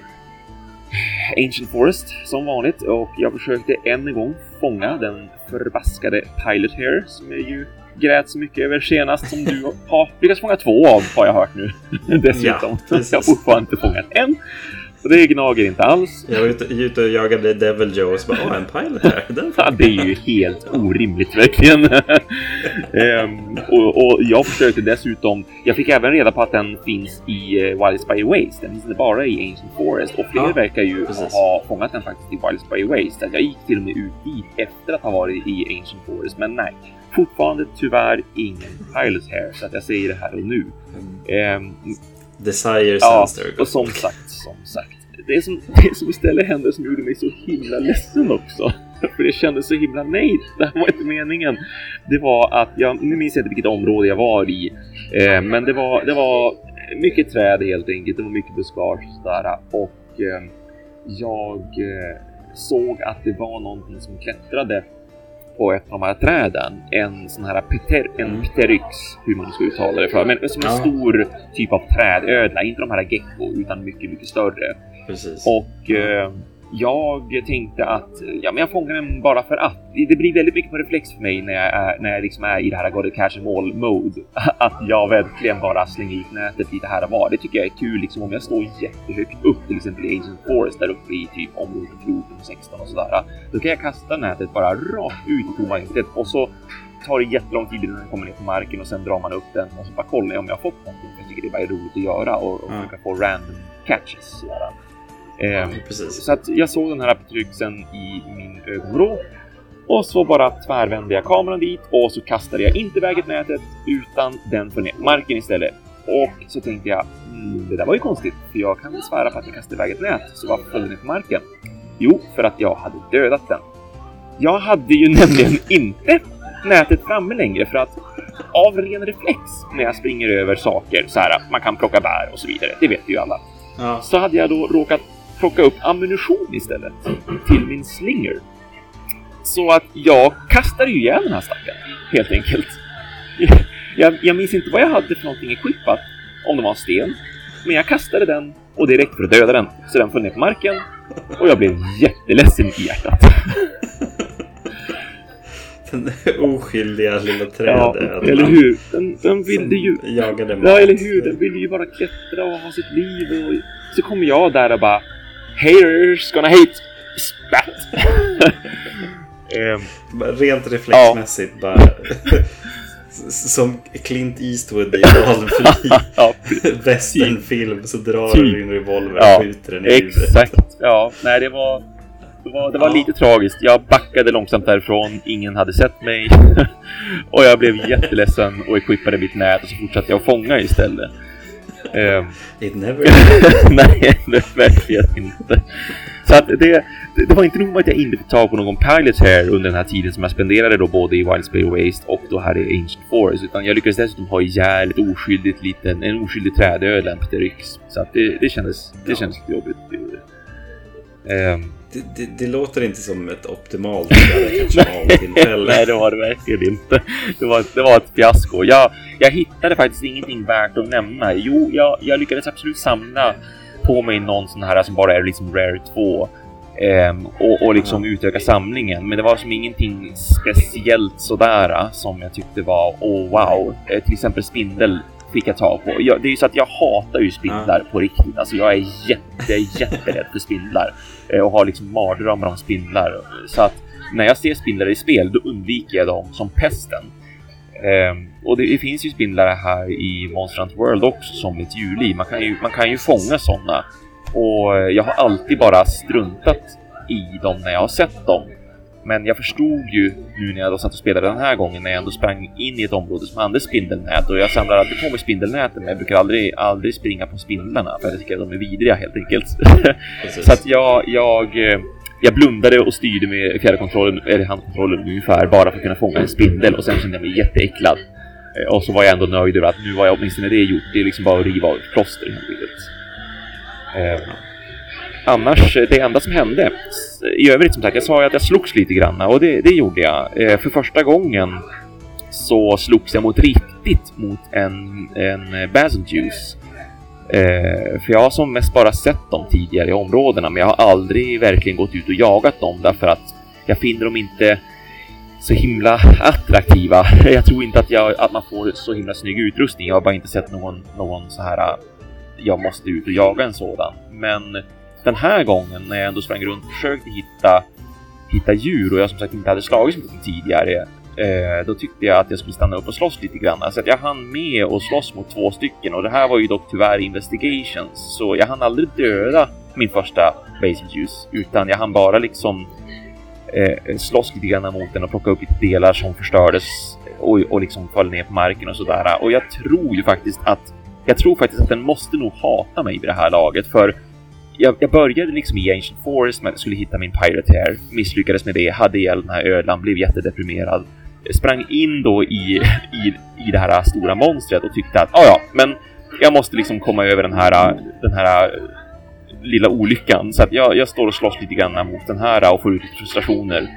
Ancient Forest som vanligt och jag försökte än en gång fånga den förbaskade Pilot Hair som jag ju grät så mycket över senast som du har lyckats fånga två av har jag hört nu. *laughs* Dessutom. Ja, jag har fortfarande inte fångat en. Så det gnager inte alls. Jag var ute, ute och jagade Devil Joe och så bara åh, en pilot här. Ja, det är ju helt orimligt verkligen. um, *laughs* och, och, jag försökte dessutom. Jag fick även reda på att den finns i uh, Wild by Waste. Den finns inte bara i Ancient Forest och fler ja, verkar ju precis. ha fångat den faktiskt i Wild by Waste. Jag gick till och med ut dit efter att ha varit i Ancient Forest, men nej. Fortfarande tyvärr ingen pilot här så att jag säger det här och nu. Mm. Desire ja, och som *laughs* sagt, som sagt. Det som, det som istället hände som gjorde mig så himla ledsen också. *laughs* För det kändes så himla nej, *laughs* det här var inte meningen. Det var att jag, nu minns jag inte vilket område jag var i, eh, men det var, det var mycket träd helt enkelt. Det var mycket buskage där och eh, jag eh, såg att det var någonting som klättrade på ett av de här träden en sån här peter, en mm. pteryx, hur man ska uttala det för, men som en ja. stor typ av trädödla, inte de här gecko utan mycket, mycket större. Precis. Och eh, jag tänkte att ja, men jag fångar den bara för att. Det blir väldigt mycket på reflex för mig när jag är, när jag liksom är i det här God of Cash All mode. *laughs* Att jag verkligen bara slänger ut nätet lite här och var. Det tycker jag är kul liksom om jag står jättehögt upp, till exempel i Ancient Forest där uppe i typ område 14 och 16 och sådär. Då kan jag kasta nätet bara rakt ut i tomma intet och så tar det jättelång tid innan den kommer ner på marken och sen drar man upp den och så bara kollar jag om jag har fått någonting. Jag tycker det är bara roligt att göra och, och mm. försöka få random catches. Sådär. Eh, så att jag såg den här apotryxen i min ögonvrå och så bara tvärvände jag kameran dit och så kastade jag inte väget utan den ner marken istället. Och så tänkte jag, mm, det där var ju konstigt, för jag kan svära på att jag kastade iväg ett nät, så varför föll den ner på marken? Jo, för att jag hade dödat den. Jag hade ju *laughs* nämligen inte nätet framme längre för att av ren reflex när jag springer över saker så här, man kan plocka bär och så vidare, det vet ju alla. Ja. Så hade jag då råkat plocka upp ammunition istället till min slinger. Så att jag kastade ju ihjäl den här stackaren, helt enkelt. *laughs* Jag, jag minns inte vad jag hade för någonting equippat, om det var en sten. Men jag kastade den och det räckte för att döda den. Så den föll ner på marken och jag blev jätteledsen i hjärtat. *laughs* Den oskyldiga lilla trädet. Ja, eller hur? Den, den ville ju... Jagade mat. Ja, eller hur? Den ville ju bara klättra och ha sitt liv. Och så kommer jag där och bara haters gonna hate *laughs* spat. um, Rent reflexmässigt ja. bara. *laughs* Som Clint Eastwood i valfri *laughs* ja, westernfilm så drar du din revolver och ja, skjuter den i huvudet. Exakt. Ja, nej det var, det var, det var ja. lite tragiskt. Jag backade långsamt därifrån. Ingen hade sett mig. och jag blev jätteledsen och equippade mitt nät och så fortsatte jag att fånga istället. Um, It never *laughs* Nej, det verkligen inte. Så att det, det var inte nog med att jag inte fick tag på någon pilot här under den här tiden som jag spenderade då både i Wild Spray Waste och då här i Ancient Forest. Utan jag lyckades dessutom ha ihjäl ett oskyldigt liten, en oskyldig trädödla, en pteryx. Så att det, det kändes, det kändes lite jobbigt. Um, det, det, det, låter inte som ett optimalt *laughs* tillfälle. Nej, det var det verkligen inte. Det var, det var ett fiasko. Jag, jag hittade faktiskt ingenting värt att nämna. Jo, jag, jag lyckades absolut samla på mig någon sån här som bara är liksom Rare 2 Um, och, och liksom mm. utöka samlingen. Men det var som ingenting speciellt sådär som jag tyckte var oh wow. Eh, till exempel spindel fick jag tag på. Jag, det är ju så att jag hatar ju spindlar mm. på riktigt. Alltså jag är jätte, *laughs* jätterädd för spindlar eh, och har liksom mardrömmar om spindlar. Så att när jag ser spindlar i spel, då undviker jag dem som pesten. Um, och det, det, finns ju spindlar här i Monster Hunter World också som ett djurliv. Man kan ju, man kan ju fånga sådana. Och jag har alltid bara struntat i dem när jag har sett dem. Men jag förstod ju nu när jag då satt och spelade den här gången när jag ändå sprang in i ett område som hade spindelnät och jag samlar alltid på mig spindelnäten men jag brukar aldrig, aldrig springa på spindlarna för jag tycker att de är vidriga helt enkelt. *laughs* så att jag, jag, eh, jag blundade och styrde med fjärrkontrollen, eller handkontrollen ungefär bara för att kunna fånga en spindel och sen kände jag mig jätteäcklad. Eh, och så var jag ändå nöjd över att nu var jag åtminstone det gjort. Det är liksom bara att riva av plåster helt enkelt. Annars, eh, det enda som hände i övrigt som sagt, jag sa ju att jag slogs lite grann och det, det gjorde jag. Eh, för första gången så slogs jag mot riktigt mot en, en Basil Juice. Eh, för jag har som mest bara sett dem tidigare i områdena, men jag har aldrig verkligen gått ut och jagat dem därför att jag finner dem inte så himla attraktiva. *laughs* Jag tror inte att, jag, att man får så himla snygg utrustning. Jag har bara inte sett någon, någon så här. Jag måste ut och jaga en sådan. Men den här gången när jag ändå sprang runt och försökte hitta, hitta djur och jag som sagt inte hade slagits mot dem tidigare. Eh, då tyckte jag att jag skulle stanna upp och slåss lite grann. Så att jag hann med och slåss mot två stycken och det här var ju dock tyvärr investigations. Så jag hann aldrig döda min första basic juice utan jag hann bara liksom eh, slåss lite grann mot den och plocka upp lite delar som förstördes och, och liksom föll ner på marken och sådär. Och jag tror ju faktiskt att jag tror faktiskt att den måste nog hata mig vid det här laget för jag, jag började liksom i Ancient Forest med att jag skulle hitta min Pirate Hair, misslyckades med det, hade ihjäl den här ödlan, blev jättedeprimerad, sprang in då i, i, i det här stora monstret och tyckte att ja, ja, men jag måste liksom komma över den här, den här lilla olyckan. Så att jag, jag står och slåss lite grann mot den här och får ut lite frustrationer.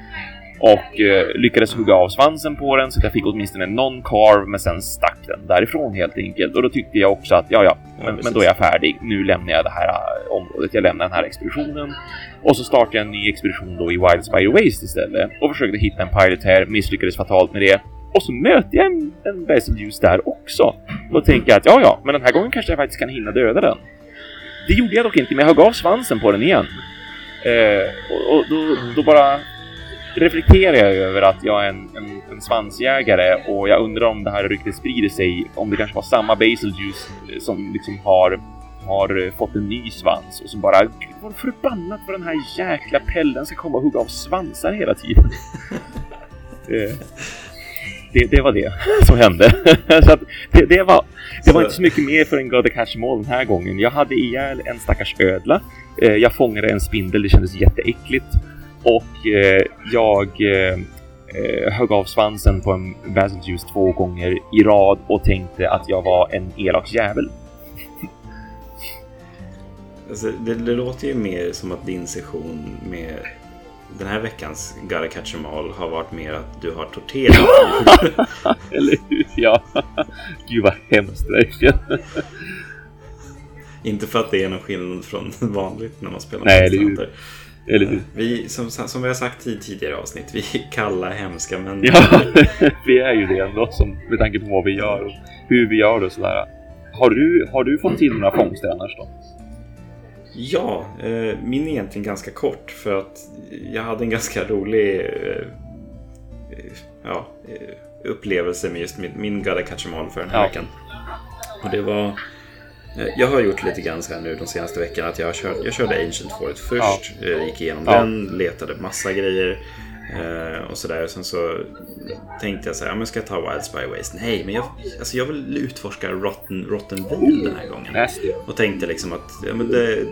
Och eh, lyckades hugga av svansen på den så att jag fick åtminstone någon carv men sen stack den därifrån helt enkelt. Och då tyckte jag också att ja, ja, men, men då är jag färdig. Nu lämnar jag det här uh, området. Jag lämnar den här expeditionen. Och så startade jag en ny expedition då i Wild Spider Waste istället och försökte hitta en Pirate här. Misslyckades fatalt med det. Och så möter jag en, en Basil Juice där också. Då tänker jag att ja, ja, men den här gången kanske jag faktiskt kan hinna döda den. Det gjorde jag dock inte, men jag högg av svansen på den igen. Eh, och, och då, då, bara reflekterar jag över att jag är en, en, en, svansjägare och jag undrar om det här ryktet sprider sig, om det kanske var samma Basil Juice som liksom har, har fått en ny svans och som bara var förbannat för den här jäkla pellen ska komma och hugga av svansar hela tiden. *laughs* eh det, det var det *laughs* som hände. *laughs* så att det, det, var, det var inte så mycket mer för en God Catch All den här gången. Jag hade ihjäl en stackars ödla. Eh, jag fångade en spindel, det kändes jätteäckligt. Och eh, jag eh, högg av svansen på en Basil Juice två gånger i rad och tänkte att jag var en elak jävel. Alltså, det, det, låter ju mer som att din session med den här veckans Gotta Catch Em All har varit mer att du har torterat *laughs* Eller hur? Ja. Gud vad hemskt verkligen. Inte för att det är någon skillnad från vanligt när man spelar Nej, hur? Vi, som, som vi har sagt i tidigare avsnitt, vi är kalla, hemska men... Ja, *laughs* vi är ju det ändå som, med tanke på vad vi gör och hur vi gör det och sådär. Har du, har du fått till några fångster annars då? Ja, eh, min är egentligen ganska kort för att jag hade en ganska rolig eh, ja, eh, upplevelse med just min, min Gotta Catch 'em All för den här ja. veckan. Och det var... Eh, jag har gjort lite grann så här nu de senaste veckorna att jag, kör, jag körde Ancient Forest först, ja. Eh, gick igenom ja. den, letade massa grejer. Eh, och sådär. Sen så tänkte jag så här, ja, men ska jag ta Wild Spy Waste? Nej, men jag, alltså jag vill utforska Rotten, Rotten Wheel den här gången. Och tänkte liksom att ja, men det,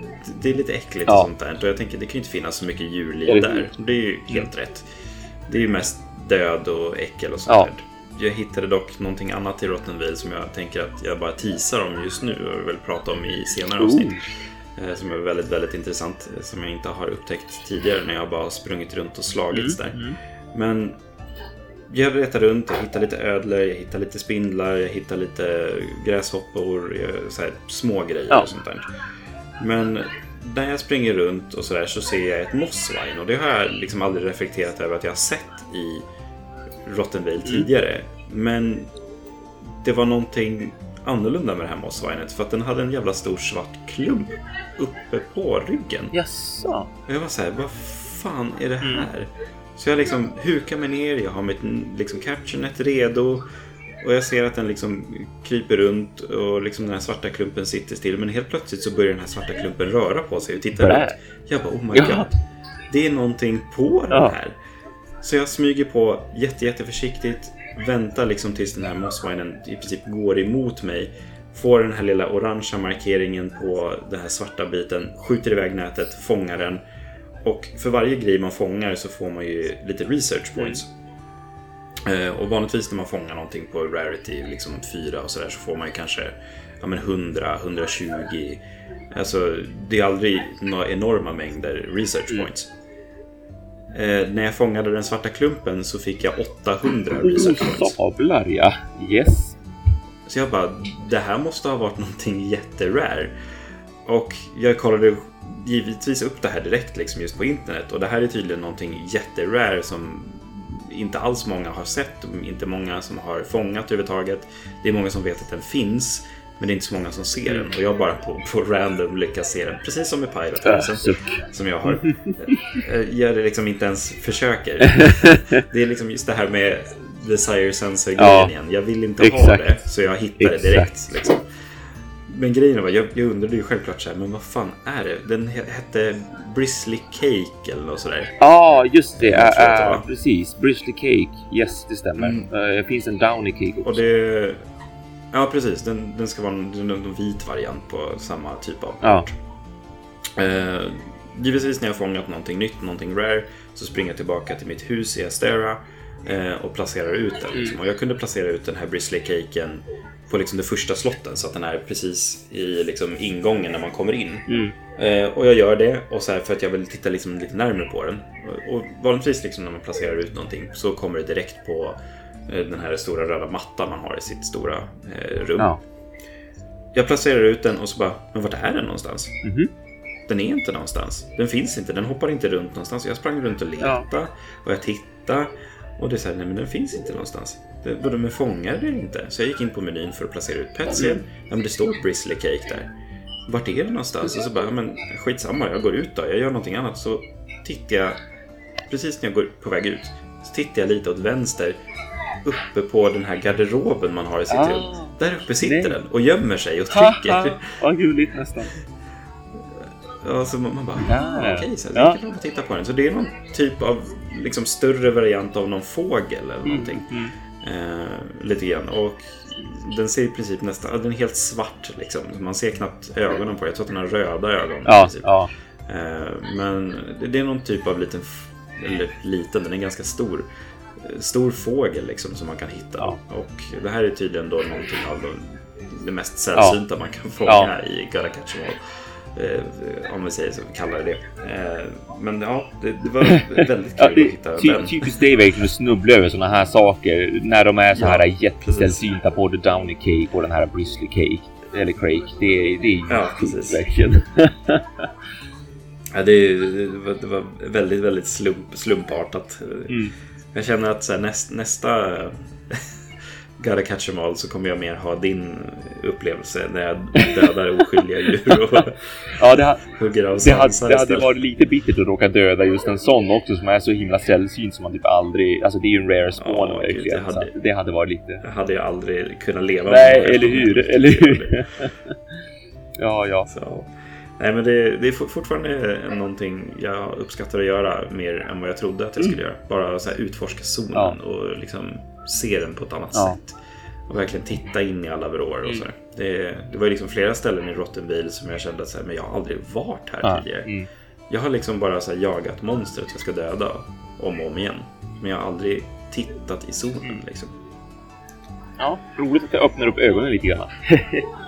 det är lite äckligt ja. och sånt där. Och jag tänker, det kan ju inte finnas så mycket djurliv där. Det är ju helt rätt. Det är ju mest död och äckel och sånt ja. Jag hittade dock någonting annat i Rotten Wheel som jag tänker att jag bara teasar om just nu och vill prata om i senare avsnitt. Eh, som är väldigt, väldigt intressant. Eh, som jag inte har upptäckt tidigare när jag bara sprungit runt och slagits mm, där. Mm. Men jag letade runt, jag hittade lite ödlor, jag hittade lite spindlar, jag hittade lite gräshoppor, så här, små grejer ja. och sånt där. Men när jag springer runt och sådär så ser jag ett mossvine och det har jag liksom aldrig reflekterat över att jag har sett i Rottenville mm. tidigare. Men det var någonting annorlunda med det här mossvinet för att den hade en jävla stor svart klump uppe på ryggen. Jaså? Och jag var såhär, vad fan är det mm. här? Mm. Så jag liksom hukar mig ner, jag har mitt liksom captionet redo. Och jag ser att den liksom kryper runt och liksom den här svarta klumpen sitter still. Men helt plötsligt så börjar den här svarta klumpen röra på sig och titta runt. Jag bara, oh my ja. god. Det är någonting på den här. Så jag smyger på jätte, jätte försiktigt väntar liksom tills den här mossvinen i princip går emot mig. Får den här lilla orangea markeringen på den här svarta biten, skjuter iväg nätet, fångar den. Och för varje grej man fångar så får man ju lite research points. Mm. Och vanligtvis när man fångar någonting på rarity, liksom 4 och sådär, så får man ju kanske ja, men 100, 120. Alltså, det är aldrig några enorma mängder research mm. Eh, när jag fångade den svarta klumpen så fick jag 800 research points. Sablar ja. Yes. Så jag bara, det här måste ha varit någonting jätterare. Och jag kollade givetvis upp det här direkt liksom just på internet. Och det här är tydligen någonting jätterare som inte alls många har sett. Inte många som har fångat överhuvudtaget. Det är många som vet att den finns. Men det är inte så många som ser den. Och jag bara på, på random lyckas se den. Precis som med Pilot House. Som jag har. Jag liksom inte ens försöker. *laughs* Det är liksom just det här med Desire Sensor grejen ja, igen. Jag vill inte exakt. ha det. Så jag hittar det direkt. Liksom. Men grejen var, jag, jag undrade ju självklart så här, men vad fan är det? Den hette Brisley Cake eller något sådär. Ja, ah, just det. Äh, äh, precis. Brisley Cake. Yes, det stämmer. Mm. Uh, det finns en Downy Cake också. Och det, ja, precis. Den, den ska vara en, en, vit variant på samma typ av ja. Uh, givetvis när jag fångat någonting nytt, någonting rare, så springer jag tillbaka till mitt hus i Astera uh, och placerar ut den. Liksom. Och jag kunde placera ut den här Brisley Caken på liksom det första slotten så att den är precis i liksom ingången när man kommer in. Mm. Eh, och jag gör det och så här, för att jag vill titta liksom lite närmare på den. Och vanligtvis liksom när man placerar ut någonting så kommer det direkt på eh, den här stora röda mattan man har i sitt stora eh, rum. Ja. Jag placerar ut den och så bara, men vart är den någonstans? Mm -hmm. Den är inte någonstans. Den finns inte, den hoppar inte runt någonstans. Jag sprang runt och letade ja. och jag tittade. Och det är såhär, nej men den finns inte någonstans. Vadå med fångar eller inte? Så jag gick in på menyn för att placera ut petsen. Ja men det står Brisley Cake där. Vart är det någonstans? Och så bara, ja, men skitsamma, jag går ut då. Jag gör någonting annat. Så tittar jag, precis när jag går på väg ut, så tittar jag lite åt vänster. Uppe på den här garderoben man har i sitt ah, rum. Där uppe sitter nej. den och gömmer sig och trycker. *laughs* Vad gulligt nästan. Ja, så man bara, ja, okej, okay, så jag ja. titta på den. Så det är någon typ av liksom, större variant av någon fågel eller mm, någonting. Mm. Eh, lite grann. Och den ser i princip nästan, den är helt svart liksom. Man ser knappt ögonen på den. Jag tror att den har röda ögon. Ja, ja. Eh, men det är någon typ av liten, eller liten, den är ganska stor. Stor fågel liksom som man kan hitta. Ja. Och det här är tydligen då någonting av det mest sällsynta man kan fånga i Gotta Catch Em All. Eh, om vi säger så, kallar det det. Eh, men ja, det, det var *laughs* väldigt kul ja, att hitta den. Typiskt dig verkligen att snubbla över sådana här saker när de är så här ja, jättesällsynta på The Downy Cake och den här Brisley Cake. Eller Crake. Det, det är ju ja, verkligen. *laughs* ja, det, det, var, det, var, väldigt, väldigt slump, slumpartat. Mm. Jag känner att så här, näst, nästa *laughs* Gotta catch em all så kommer jag mer ha din upplevelse när jag dödar oskyldiga djur och *laughs* ja, det, ha, *laughs* hugger av det, hade, det hade varit lite bittert att råka döda just en sån också som är så himla sällsynt som man typ aldrig... Alltså det är ju en rare spawn ja, verkligen. Det hade, det hade varit lite... Det hade jag aldrig kunnat leva Nej, med. Nej, eller hur? Eller hur? ja, ja. Så. Nej, men det, det, är fortfarande någonting jag uppskattar att göra mer än vad jag trodde att jag skulle mm. göra. Bara så här utforska zonen ja. och liksom se den på ett annat ja. sätt. Och verkligen titta in i alla vrår och mm. så. Det, det var liksom flera ställen i Rottenbil som jag kände att men jag har aldrig varit här ja. tidigare. Mm. Jag har liksom bara så jagat monstret jag ska döda om och om igen. Men jag har aldrig tittat i zonen mm. liksom. Ja, roligt att det öppnar upp ögonen lite grann. *laughs*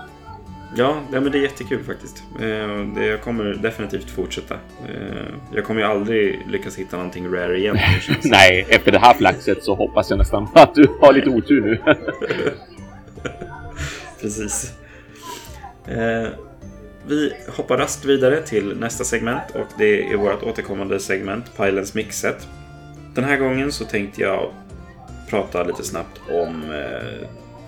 Ja, men det är jättekul faktiskt. Eh, jag kommer definitivt fortsätta. Eh, jag kommer ju aldrig lyckas hitta någonting rare igen. *laughs* Nej, efter det här flaxet så hoppas jag nästan att du har lite otur nu. *laughs* Precis. Eh, vi hoppar raskt vidare till nästa segment och det är vårt återkommande segment Pilens Mixet. Den här gången så tänkte jag prata lite snabbt om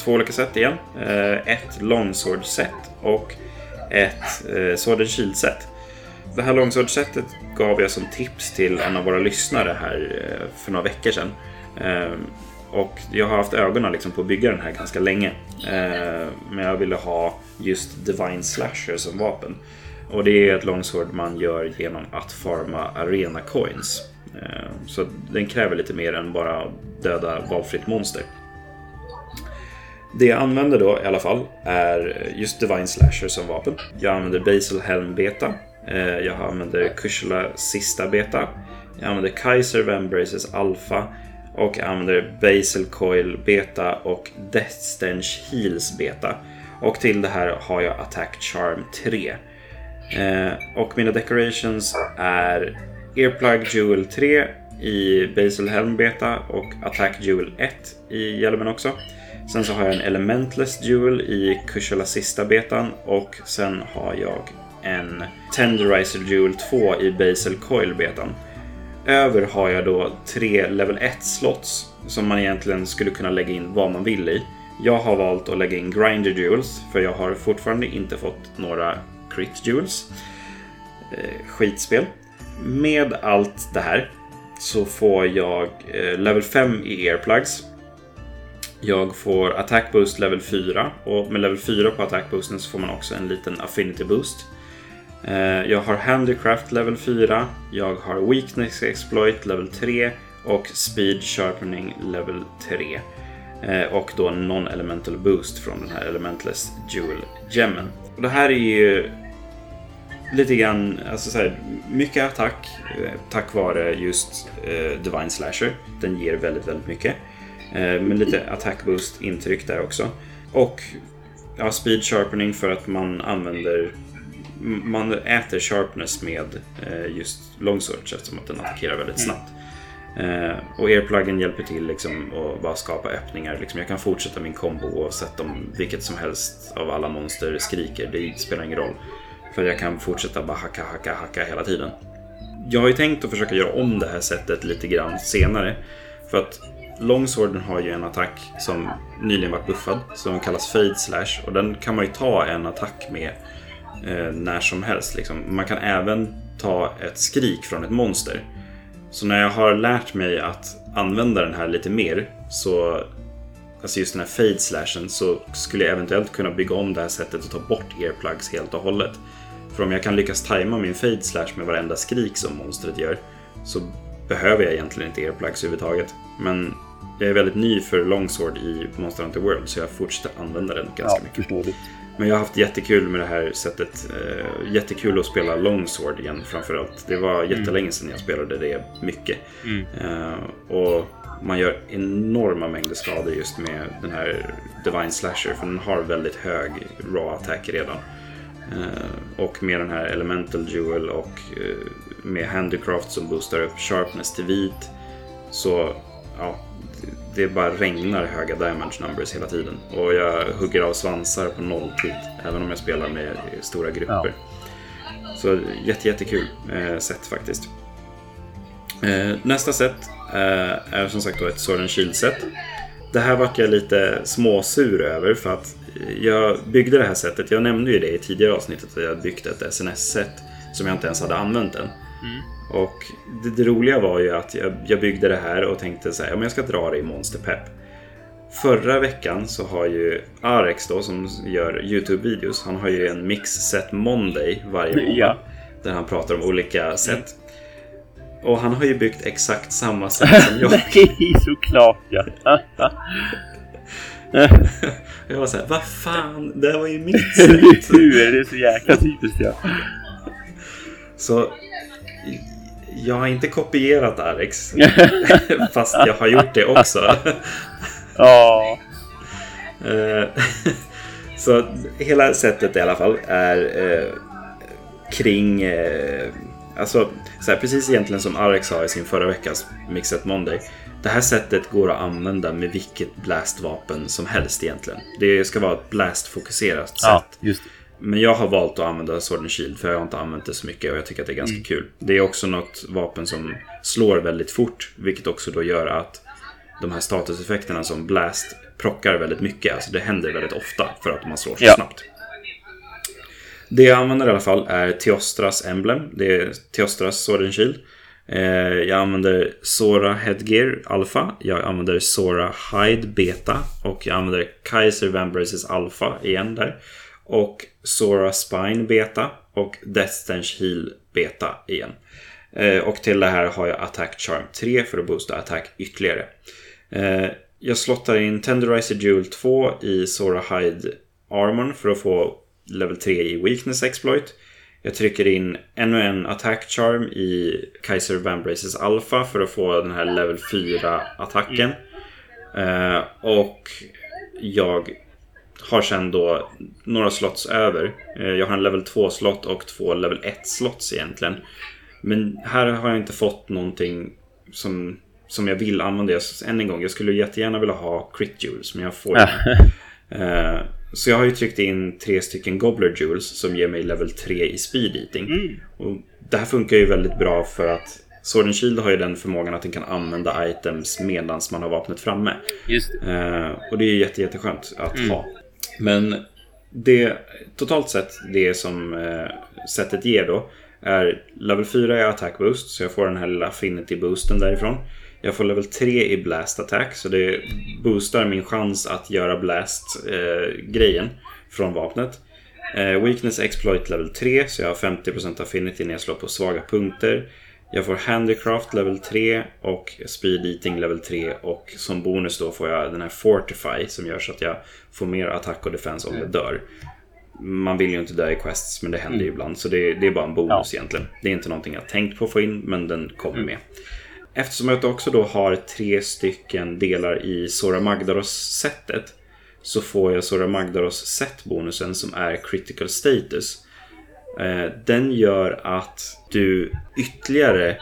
två olika set igen. Eh, ett longsword-set och ett eh, Sword and Shield-set. Det här Longsword-setet gav jag som tips till en av våra lyssnare här eh, för några veckor sedan. Eh, och jag har haft ögonen liksom på att bygga den här ganska länge. Eh, men jag ville ha just Divine Slasher som vapen. Och det är ett longsword man gör genom att farma arena coins. Eh, så den kräver lite mer än bara döda valfritt monster. Det jag använder då i alla fall är just Divine Slasher som vapen. Jag använder Basil Helm Beta. Eh, jag använder Kushla Sista Beta. Jag använder Kaiser Vembraces Alpha. Och jag använder Basil Coil Beta och Death Stench Heals Beta. Och till det här har jag Attack Charm 3. Eh, och mina decorations är Earplug Jewel 3 i Basil Helm Beta och Attack Jewel 1 i hjälmen också. Sen så har jag en Elementless Duel i Kushala sista betan och sen har jag en Tenderizer Duel 2 i Basel Coil betan. Över har jag då tre level 1 slots som man egentligen skulle kunna lägga in vad man vill i. Jag har valt att lägga in Grinder Duels för jag har fortfarande inte fått några Crit Duels. Eh, skitspel. Med allt det här så får jag eh, level 5 i Airplugs. Jag får Attack Boost level 4 och med level 4 på Attack Boosten så får man också en liten Affinity Boost. Eh, jag har Handicraft level 4, jag har Weakness Exploit level 3 och Speed Sharpening level 3. Eh, och då Non-Elemental Boost från den här Elementless Jewel Gemmen. Och det här är ju lite grann, alltså så här, mycket attack eh, tack vare just Divine Slasher. Den ger väldigt, väldigt mycket. Eh, men lite attack boost intryck där också. Och ja, speed sharpening för att man använder man äter sharpness med eh, just longswords eftersom att den attackerar väldigt snabbt. Eh, och airpluggen hjälper till liksom att bara skapa öppningar. Liksom jag kan fortsätta min kombo oavsett om vilket som helst av alla monster skriker. Det spelar ingen roll. För jag kan fortsätta bara hacka, hacka, hacka hela tiden. Jag har ju tänkt att försöka göra om det här sättet lite grann senare. För att Longsworden har ju en attack som nyligen varit buffad. Som kallas Fade Slash. Och den kan man ju ta en attack med eh, när som helst. Liksom. Man kan även ta ett skrik från ett monster. Så när jag har lärt mig att använda den här lite mer så Alltså just den här fade slashen så skulle jag eventuellt kunna bygga om det här sättet och ta bort earplugs helt och hållet. För om jag kan lyckas tajma min fade slash med varenda skrik som monstret gör så behöver jag egentligen inte earplugs överhuvudtaget. Men jag är väldigt ny för Longsword i Monster Hunter World så jag fortsätter använda den ganska Ja, mycket. förståeligt. Men jag har haft jättekul med det här sättet. Eh, jättekul att spela Longsword igen framförallt. Det var jättelänge sedan jag spelade det mycket. Mm. Eh, och man gör enorma mängder skador just med den här Divine Slasher. För den har väldigt hög raw attack redan. Eh, och med den här Elemental Jewel och med Handicraft som boostar upp Sharpness till vit. Så ja, det- bara regnar höga damage numbers hela tiden. Och jag hugger av svansar på nolltid. Även om jag spelar med stora grupper. Så jätte, jättekul eh, sätt faktiskt. Eh, nästa set eh, är som sagt då ett Sword and Shield-set. Det här vart jag lite småsur över för att jag byggde det här sättet. Jag nämnde ju det i tidigare avsnittet att jag byggt ett SNS-set som jag inte ens hade använt än. Och det, det roliga var ju att jag, jag byggde det här och tänkte så här, om jag ska dra det i Monster Pep. Förra veckan så har ju Arex då som gör YouTube-videos, han har ju en Mix Set Monday varje månad. Ja. Där han pratar om olika sätt. Och han har ju byggt exakt samma *laughs* sätt som jag. Nej, såklart ja. *laughs* Jag var såhär, vad fan, det här var ju mitt *laughs* sätt. Hur? Det är så jäkla typiskt ja. Så jag har inte kopierat Alex. *laughs* Fast jag har gjort det också. *laughs* Ja. Eh, *laughs* Så hela sättet i alla fall är eh, kring... Eh, alltså, så här, precis egentligen som Alex sa i sin förra veckas Mixed Monday. Det här sättet går att använda med vilket blastvapen som helst egentligen. Det ska vara ett blast-fokuserat sätt. ja, just det. Men jag har valt att använda Sword and Shield för jag har inte använt det så mycket och jag tycker att det är ganska kul. Det är också något vapen som slår väldigt fort, vilket också då gör att de här statuseffekterna som Blast prockar väldigt mycket. Alltså det händer väldigt ofta för att man slår så Ja. snabbt. Det jag använder i alla fall är Teostras Emblem. Det är Teostras Sword and Shield. Eh, Jag använder Sora Headgear Alpha. Jag använder Sora Hide Beta. Och jag använder Kaiser Vambraces Alpha igen där. Och Sora Spine Beta. Och Death Stench Heal Beta igen. Eh, och till det här har jag Attack Charm 3 för att boosta attack ytterligare. Eh, jag slottar in Tenderizer Jewel 2 i Sora Hide Armon för att få level 3 i Weakness Exploit. Jag trycker in ännu en Attack Charm i Kaiser Vambraces Alpha för att få den här level 4-attacken. Eh, och jag har sen då några slots över. Eh, jag har en level 2-slott och två level 1-slots egentligen. Men här har jag inte fått någonting som som jag vill använda. Jag, än en gång, jag skulle jättegärna vilja ha Crit Jewels, men jag får inte. Eh, så jag har ju tryckt in tre stycken Gobbler Jewels som ger mig level 3 i Speed Eating. Mm. Och det här funkar ju väldigt bra för att Sword and Shield har ju den förmågan att den kan använda items medan man har vapnet framme. Just det. Eh, och det är jätte, jätteskönt att Mm. ha. Men det, totalt sett, det som eh, sättet ger då är level 4 i attack boost, så jag får den här lilla affinity boosten därifrån. Jag får level 3 i blast attack, så det boostar min chans att göra blast-grejen eh, från vapnet. Eh, weakness exploit level 3, så jag har 50% affinity när jag slår på svaga punkter. Jag får Handicraft level 3 och Speed Eating level 3 och som bonus då får jag den här Fortify som gör så att jag får mer attack och defense om jag dör. Man vill ju inte dö i quests men det händer ju ibland så det, det är bara en bonus egentligen. Det är inte någonting jag tänkt på att få in men den kommer med. Eftersom jag också då har tre stycken delar i Sora Magdaros-setet så får jag Sora Magdaros-set-bonusen som är Critical Status. Eh, Den gör att du ytterligare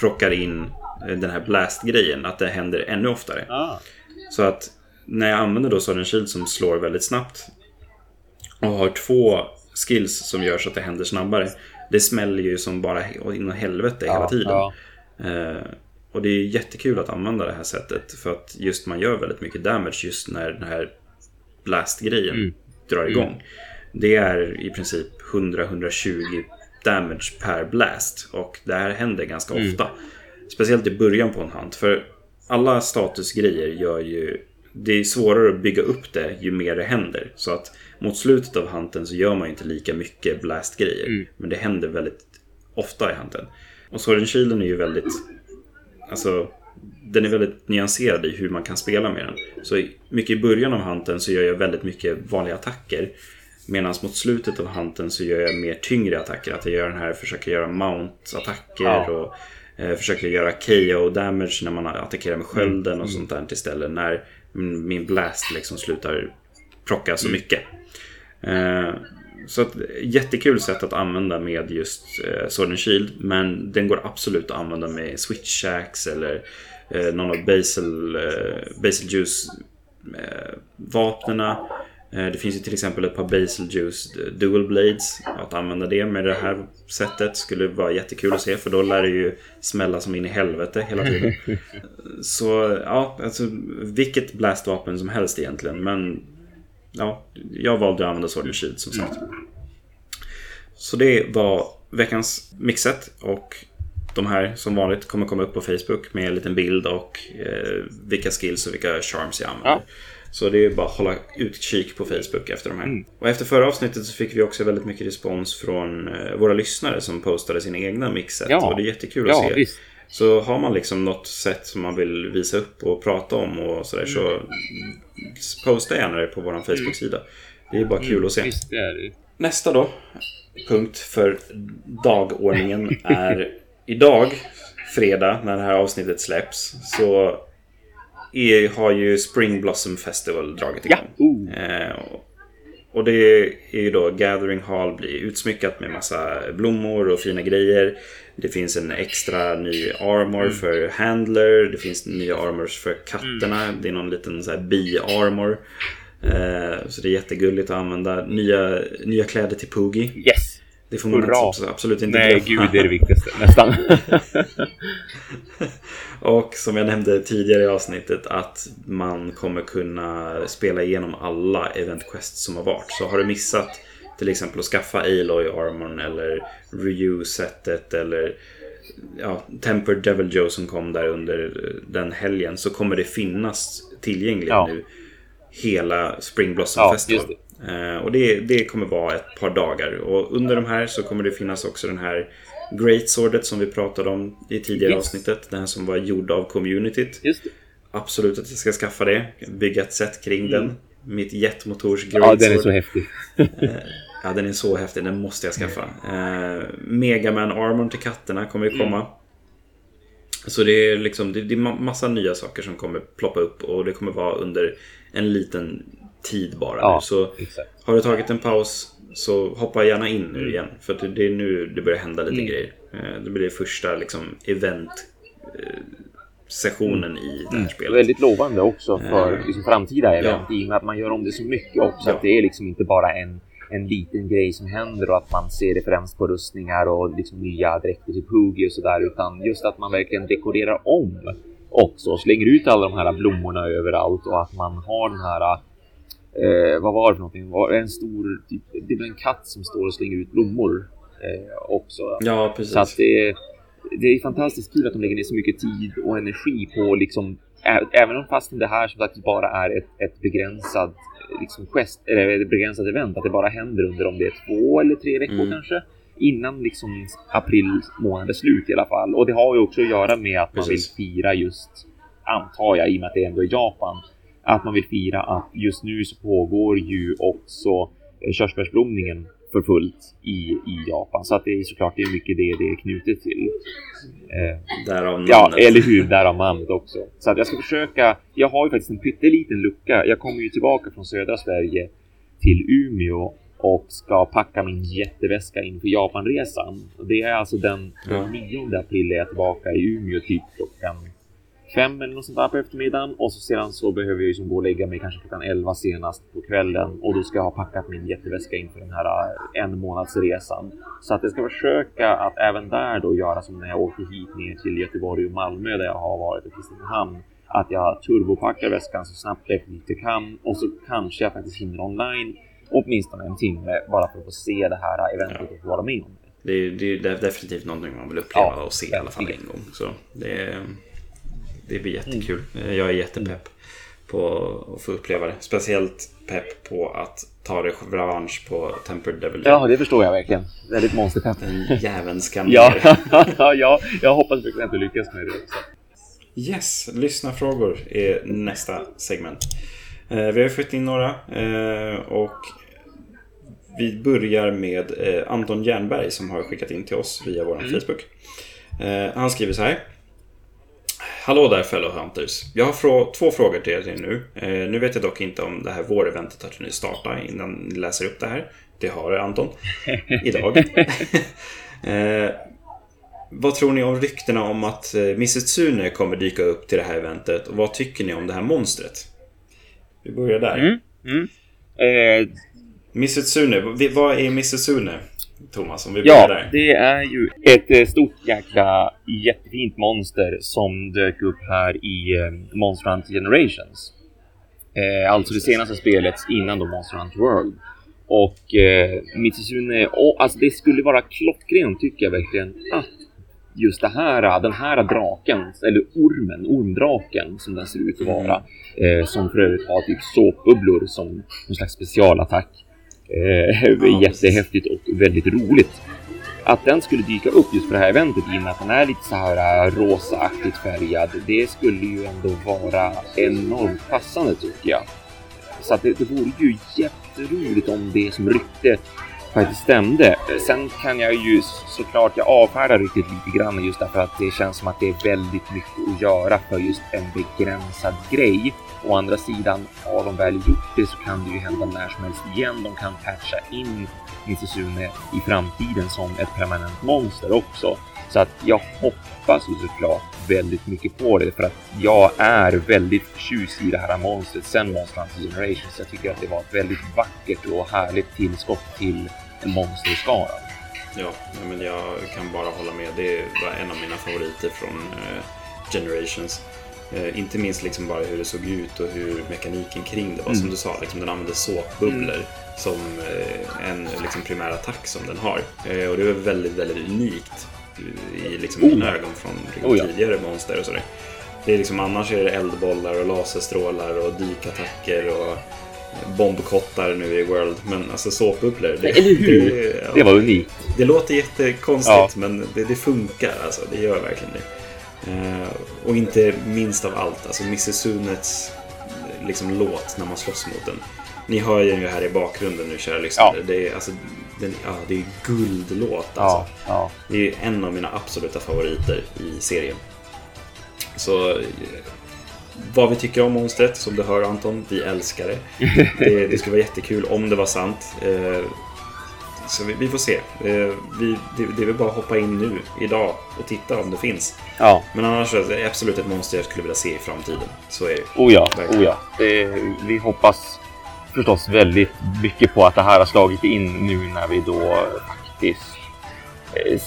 plockar in eh, den här blast-grejen. Att det händer ännu oftare. Ah. Så att när jag använder då Sudden Shield som slår väldigt snabbt och har två skills som gör så att det händer snabbare. Det smäller ju som bara in i helvete hela tiden. Ja. Eh, och det är jättekul att använda det här sättet för att just man gör väldigt mycket damage just när den här blast-grejen Mm. drar igång. Det är i princip 100-120 damage per blast och det här händer ganska Mm. ofta. Speciellt i början på en hunt för alla statusgrejer gör ju det är svårare att bygga upp det ju mer det händer. Så att mot slutet av hunten så gör man ju inte lika mycket blast-grejer. Mm. Men det händer väldigt ofta i hunten. Och Sword and Shielden är ju väldigt... Alltså, den är väldigt nyanserad i hur man kan spela med den. Så mycket i början av hunten så gör jag väldigt mycket vanliga attacker. Medan mot slutet av hunten så gör jag mer tyngre attacker. Att jag gör den här, försöker göra mount-attacker Ja. och eh, försöker göra KO damage när man attackerar med skölden och sånt där istället. När min, blast liksom slutar plocka så mycket. Eh, så ett jättekul sätt att använda med just eh, Sword and Shield. Men den går absolut att använda med Switch Shacks eller eh, någon av Basil, eh, Basil Juice eh, vapnena. Eh, det finns ju till exempel ett par Basil Juice Dual Blades. Att använda det med det här sättet skulle vara jättekul att se för då lär det ju smälla som in i helvete hela tiden. *laughs* Så ja, alltså vilket blastvapen som helst egentligen. Men ja, jag valde att använda Sword and Shield som sagt. Så det var veckans mixet och de här som vanligt kommer komma upp på Facebook med en liten bild och eh, vilka skills och vilka charms jag använder. Ja. Så det är bara att hålla utkik på Facebook efter de här. Mm. Och efter förra avsnittet så fick vi också väldigt mycket respons från eh, våra lyssnare som postade sina egna mixet. Ja. Och det är jättekul att Ja, se. visst. Så har man liksom något sätt som man vill visa upp och prata om och sådär så posta gärna det på vår Facebook-sida. Det är bara kul att se. Visst, det det. Nästa då, punkt för dagordningen *laughs* är idag, fredag, när det här avsnittet släpps, så är, har ju Spring Blossom Festival dragit Ja. igång. Oh. Eh, och- och det är ju då Gathering Hall blir utsmyckat med massa blommor och fina grejer. Det finns en extra ny armor Mm. för Handler. Det finns nya armors för katterna. Det är någon liten så här bi-armor. Eh, så det är jättegulligt att använda. Nya, nya kläder till Poogie. Yes! Det får man Hurra! absolut, inte Nej, glömma. gud, det är det viktigaste. *laughs* Nästan. Och som jag nämnde tidigare i avsnittet att man kommer kunna spela igenom alla event quests som har varit. Så har du missat till exempel att skaffa Aloy Armorn eller Ryu-setet eller ja, Tempered Devil Joe som kom där under den helgen så kommer det finnas tillgängligt Ja. nu hela Spring Blossom Festival. just Eh, och det, det kommer vara ett par dagar. Och under de här så kommer det finnas också den här Great Swordet som vi pratade om i tidigare Yes. avsnittet. Den som var gjord av communityt. Det. Absolut att jag ska skaffa det. Bygga ett set kring den. Mitt jetmotors Great Mm. Ja, den är så häftig. *laughs* Ja, den är så häftig. Den måste jag skaffa. Eh, Megaman Armor till katterna kommer Mm. ju komma. Så det är liksom det, det är ma- massa nya saker som kommer ploppa upp och det kommer vara under en liten tid bara Ja. Så exakt. har du tagit en paus så hoppa gärna in nu igen. För det- det är nu det börjar hända lite Mm. grejer. Eh, Det blir första liksom event eh, sessionen i det här Mm. spelet. Väldigt lovande också för Eh, liksom, framtida event ja. i och med att man gör om det så mycket också. Ja. Att det är liksom inte bara en, en liten grej som händer och att man ser det främst på rustningar och liksom nya dräkter till Poogie och sådär utan just att man verkligen dekorerar om också och slänger ut alla de här blommorna överallt och att man har den här eh, vad var det för någonting? Var en stor, typ, det är en katt som står och slänger ut blommor eh, också. Ja, precis. Så att det, det är fantastiskt kul att de lägger ner så mycket tid och energi på liksom, även om fastän det här som sagt bara är ett, ett begränsat liksom gest, eller ett begränsat event, att det bara händer under om det är två eller tre veckor Mm. kanske. Innan liksom april månad är slut i alla fall. Och det har ju också att göra med att man Precis. vill fira just, antar jag, i och med att det ändå är Japan, att man vill fira att just nu så pågår ju också eh, körsbärsblomningen för fullt i, i Japan. Så att det är såklart det är mycket det det är knutet till. Eh, Därav namnet. ja, eller hur, därav namnet också. Så att jag ska försöka. Jag har ju faktiskt en pytteliten lucka. Jag kommer ju tillbaka från södra Sverige till Umeå och ska packa min jätteväska inför Japanresan. Det är alltså den 9 april är jag tillbaka i Umeå typ klockan fem eller något sånt där på eftermiddagen och så sedan så behöver jag ju som gå och lägga mig kanske klockan 11 senast på kvällen och då ska jag ha packat min jätteväska inför den här eh, en månads resan. Så att jag ska försöka att även där då göra som när jag åkte hit ner till Göteborg och Malmö där jag har varit och Kristinehamn. Att jag turbopackar väskan så snabbt jag jag kan och så kanske jag faktiskt hinner online åtminstone en timme bara för att få se det här eventet och få vara med om det. Det är, det är def- definitivt någonting man vill uppleva Ja, och se i alla fall en gång. Så det, är- det blir jättekul. Mm. Jag är jättepepp på att få uppleva det. Speciellt pepp på att ta det revansch på Tempered Devil. Ja, det förstår jag verkligen. Väldigt monsterpepp. Jäveln ska Ja, ner. *laughs* ja, jag hoppas verkligen att du lyckas med det också. Yes, lyssnarfrågor är nästa segment. Eh, vi har fått in några eh, och vi börjar med eh, Anton Jernberg som har skickat in till oss via vår Facebook. Eh, han skriver så här. Hallå där fellow hunters. Jag har frå- två frågor till er nu. Eh, nu vet jag dock inte om det här våreventet har hunnit starta innan ni läser upp det här. Det har Anton. *laughs* Idag. *laughs* eh, vad tror ni om ryktena om att eh, Missetsune kommer dyka upp till det här eventet? Och vad tycker ni om det här monstret? Vi börjar där. Mm, mm. Eh, Missetsune, v- vad är Missetsune? Thomas, om vi börjar ja, där. det är ju ett eh, stort jäkla jättefint monster som dök upp här i eh, Monster Hunter Generations. Eh, alltså det senaste spelet innan då Monster Hunter World. Och eh, Mitsuzune, och, alltså det skulle vara klockrent tycker jag verkligen att just det här, den här draken, eller ormen, ormdraken som den ser ut att vara. Eh, som för övrigt har typ såpbubblor som någon slags specialattack. Eh, *laughs* jättehäftigt och väldigt roligt. Att den skulle dyka upp just på det här eventet i och med att den är lite så här äh, rosaaktigt färgad. Det skulle ju ändå vara enormt passande tycker jag. Så att det, det vore ju jätteroligt om det som rykte faktiskt stämde. Sen kan jag ju såklart, jag avfärdar riktigt lite grann just därför att det känns som att det är väldigt mycket att göra för just en begränsad grej. Å andra sidan, har de väl gjort det så kan det ju hända när som helst igen. De kan patcha in Mitsuzune i framtiden som ett permanent monster också. Så att jag hoppas ju såklart väldigt mycket på det för att jag är väldigt förtjust i det här monstret sen Monster Hunter Generations. Jag tycker att det var ett väldigt vackert och härligt tillskott till monsterskara. Ja, men jag kan bara hålla med. Det var en av mina favoriter från eh, Generations. Eh, inte minst liksom bara hur det såg ut och hur mekaniken kring det var. Mm. Som du sa, liksom, den använde såpbubblor som eh, en liksom, primär attack som den har. Eh, och det var väldigt, väldigt unikt i liksom, Oh. mina ögon från liksom, Oh, ja. tidigare monster och sådär. Det är liksom, annars är det eldbollar och laserstrålar och dykattacker och bombkottar nu i World. Men alltså såpbubblor. Det? Det, ja. Det var unikt. Det låter jättekonstigt Ja. men det, det funkar alltså. Det gör verkligen det. Eh, och inte minst av allt, alltså Missusunets liksom, låt när man slåss mot den. Ni hör ju här i bakgrunden nu kära lyssnare. Ja. Det är, alltså, den, ja, det är guldlåt alltså. Det är en av mina absoluta favoriter i serien. Så eh, vad vi tycker om monstret, som du hör Anton, vi älskar det. Det, det skulle vara jättekul om det var sant. Eh, Så vi, vi får se. Eh, vi, det, det är väl bara att hoppa in nu, idag, och titta om det finns. Ja. Men annars är det absolut ett monster jag skulle vilja se i framtiden. Så är det. Oh ja, Verkligen. oh ja. Vi hoppas förstås väldigt mycket på att det här har slagit in nu när vi då faktiskt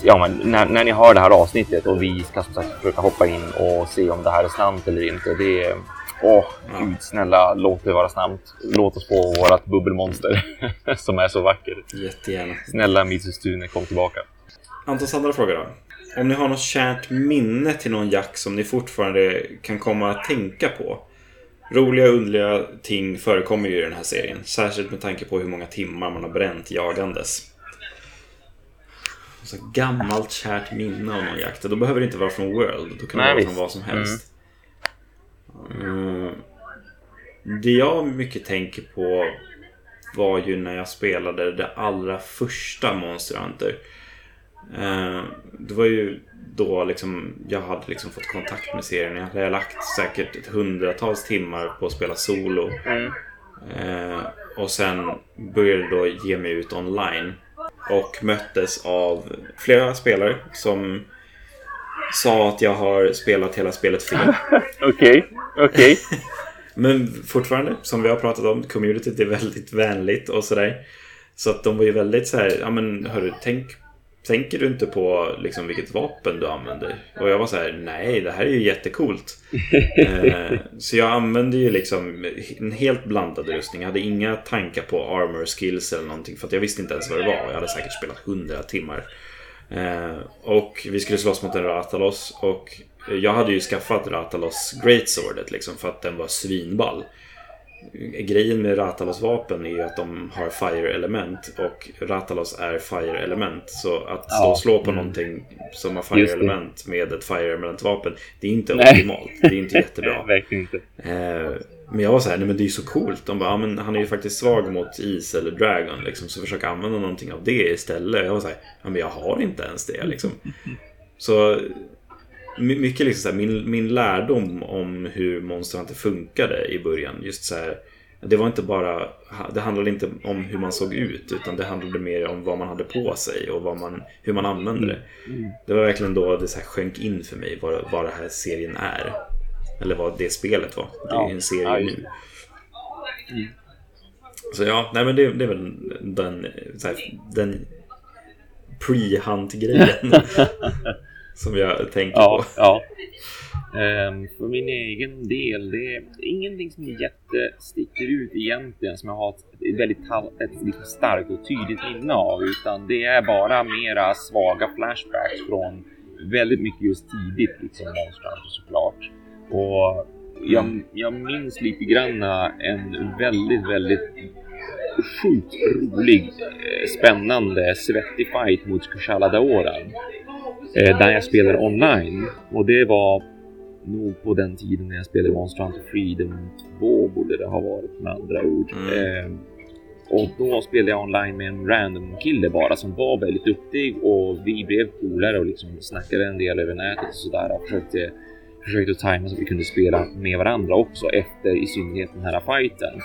Ja, men när, när ni hör det här avsnittet och vi ska som sagt försöka hoppa in och se om det här är sant eller inte. Det är... Åh, Ja. gud snälla, låt det vara sant. Låt oss få vårat bubbelmonster *laughs* som är så vacker. Jättegärna. Snälla Mitsustune, kom tillbaka. Antons andra fråga då. Om ni har något kärt minne till någon jack som ni fortfarande kan komma att tänka på. Roliga och underliga ting förekommer ju i den här serien. Särskilt med tanke på hur många timmar man har bränt jagandes. Så gammalt kärt minne av någon jakt. Då behöver det inte vara från World. Då kan det Nej, vara från vad som helst. Mm. Det jag mycket tänker på var ju när jag spelade det allra första Monster Hunter. Eh, det var ju då liksom jag hade liksom fått kontakt med serien. Jag hade lagt säkert ett hundratals timmar på att spela solo. Mm. Eh, och sen började då ge mig ut online. Och möttes av flera spelare som sa att jag har spelat hela spelet fel. *laughs* Okej, okej. *laughs* Men fortfarande, som vi har pratat om, communityt är väldigt vänligt och sådär. Så att de var ju väldigt så här, ja men hörru, tänk, tänker du inte på liksom vilket vapen du använder? Och jag var så här, nej, det här är ju jättecoolt. *laughs* eh, så jag använde ju liksom en helt blandad rustning. Jag hade inga tankar på armor skills eller någonting, för jag visste inte ens vad det var. Jag hade säkert spelat hundra timmar. Eh, och vi skulle slåss mot en Ratalos och jag hade ju skaffat Ratalos Greatswordet liksom för att den var svinball. Grejen med Ratalos vapen är ju att de har Fire-element och Ratalos är Fire-element. Så att stå Ja. och slå på Mm. någonting som har Just det. Fire-element med ett Fire-element-vapen, det är inte Nej. optimalt. Det är inte jättebra. *laughs* Verkligen inte. Eh, men jag var så här, nej men det är ju så coolt. De bara, ja, men han är ju faktiskt svag mot is eller dragon liksom. Så försök använda någonting av det istället. Jag var så här, ja men jag har inte ens det liksom. *laughs* Så mycket liksom här, min, min lärdom om hur Monster Hunter funkade i början. Just så här, det var inte bara, det handlade inte om hur man såg ut utan det handlade mer om vad man hade på sig och vad man, hur man använde det. Det var verkligen då det så här sjönk in för mig vad, vad den här serien är. Eller vad det spelet var. Det är ju en serie Ja, nu. Så ja, nej men det, det är väl den, här, den pre-hunt-grejen *laughs* som jag tänker Ja, på. ja. Ehm, för min egen del, det är ingenting som jättesticker ut egentligen som jag har ett väldigt ett liksom starkt och tydligt minne av, utan det är bara mera svaga flashbacks från väldigt mycket just tidigt, liksom Monster såklart. Och jag, jag minns lite granna en väldigt, väldigt sjukt rolig, eh, spännande, svettig fight mot Kushala Daoran. Eh, där jag spelade online. Och det var nog på den tiden när jag spelade Monster Hunter Freedom 2 borde det ha varit med andra ord. Mm. Eh, och då spelade jag online med en random kille bara som var väldigt duktig och vi blev polare och liksom snackade en del över nätet och sådär och försökte, försökte tajma så att vi kunde spela med varandra också efter i synnerhet den här fighten.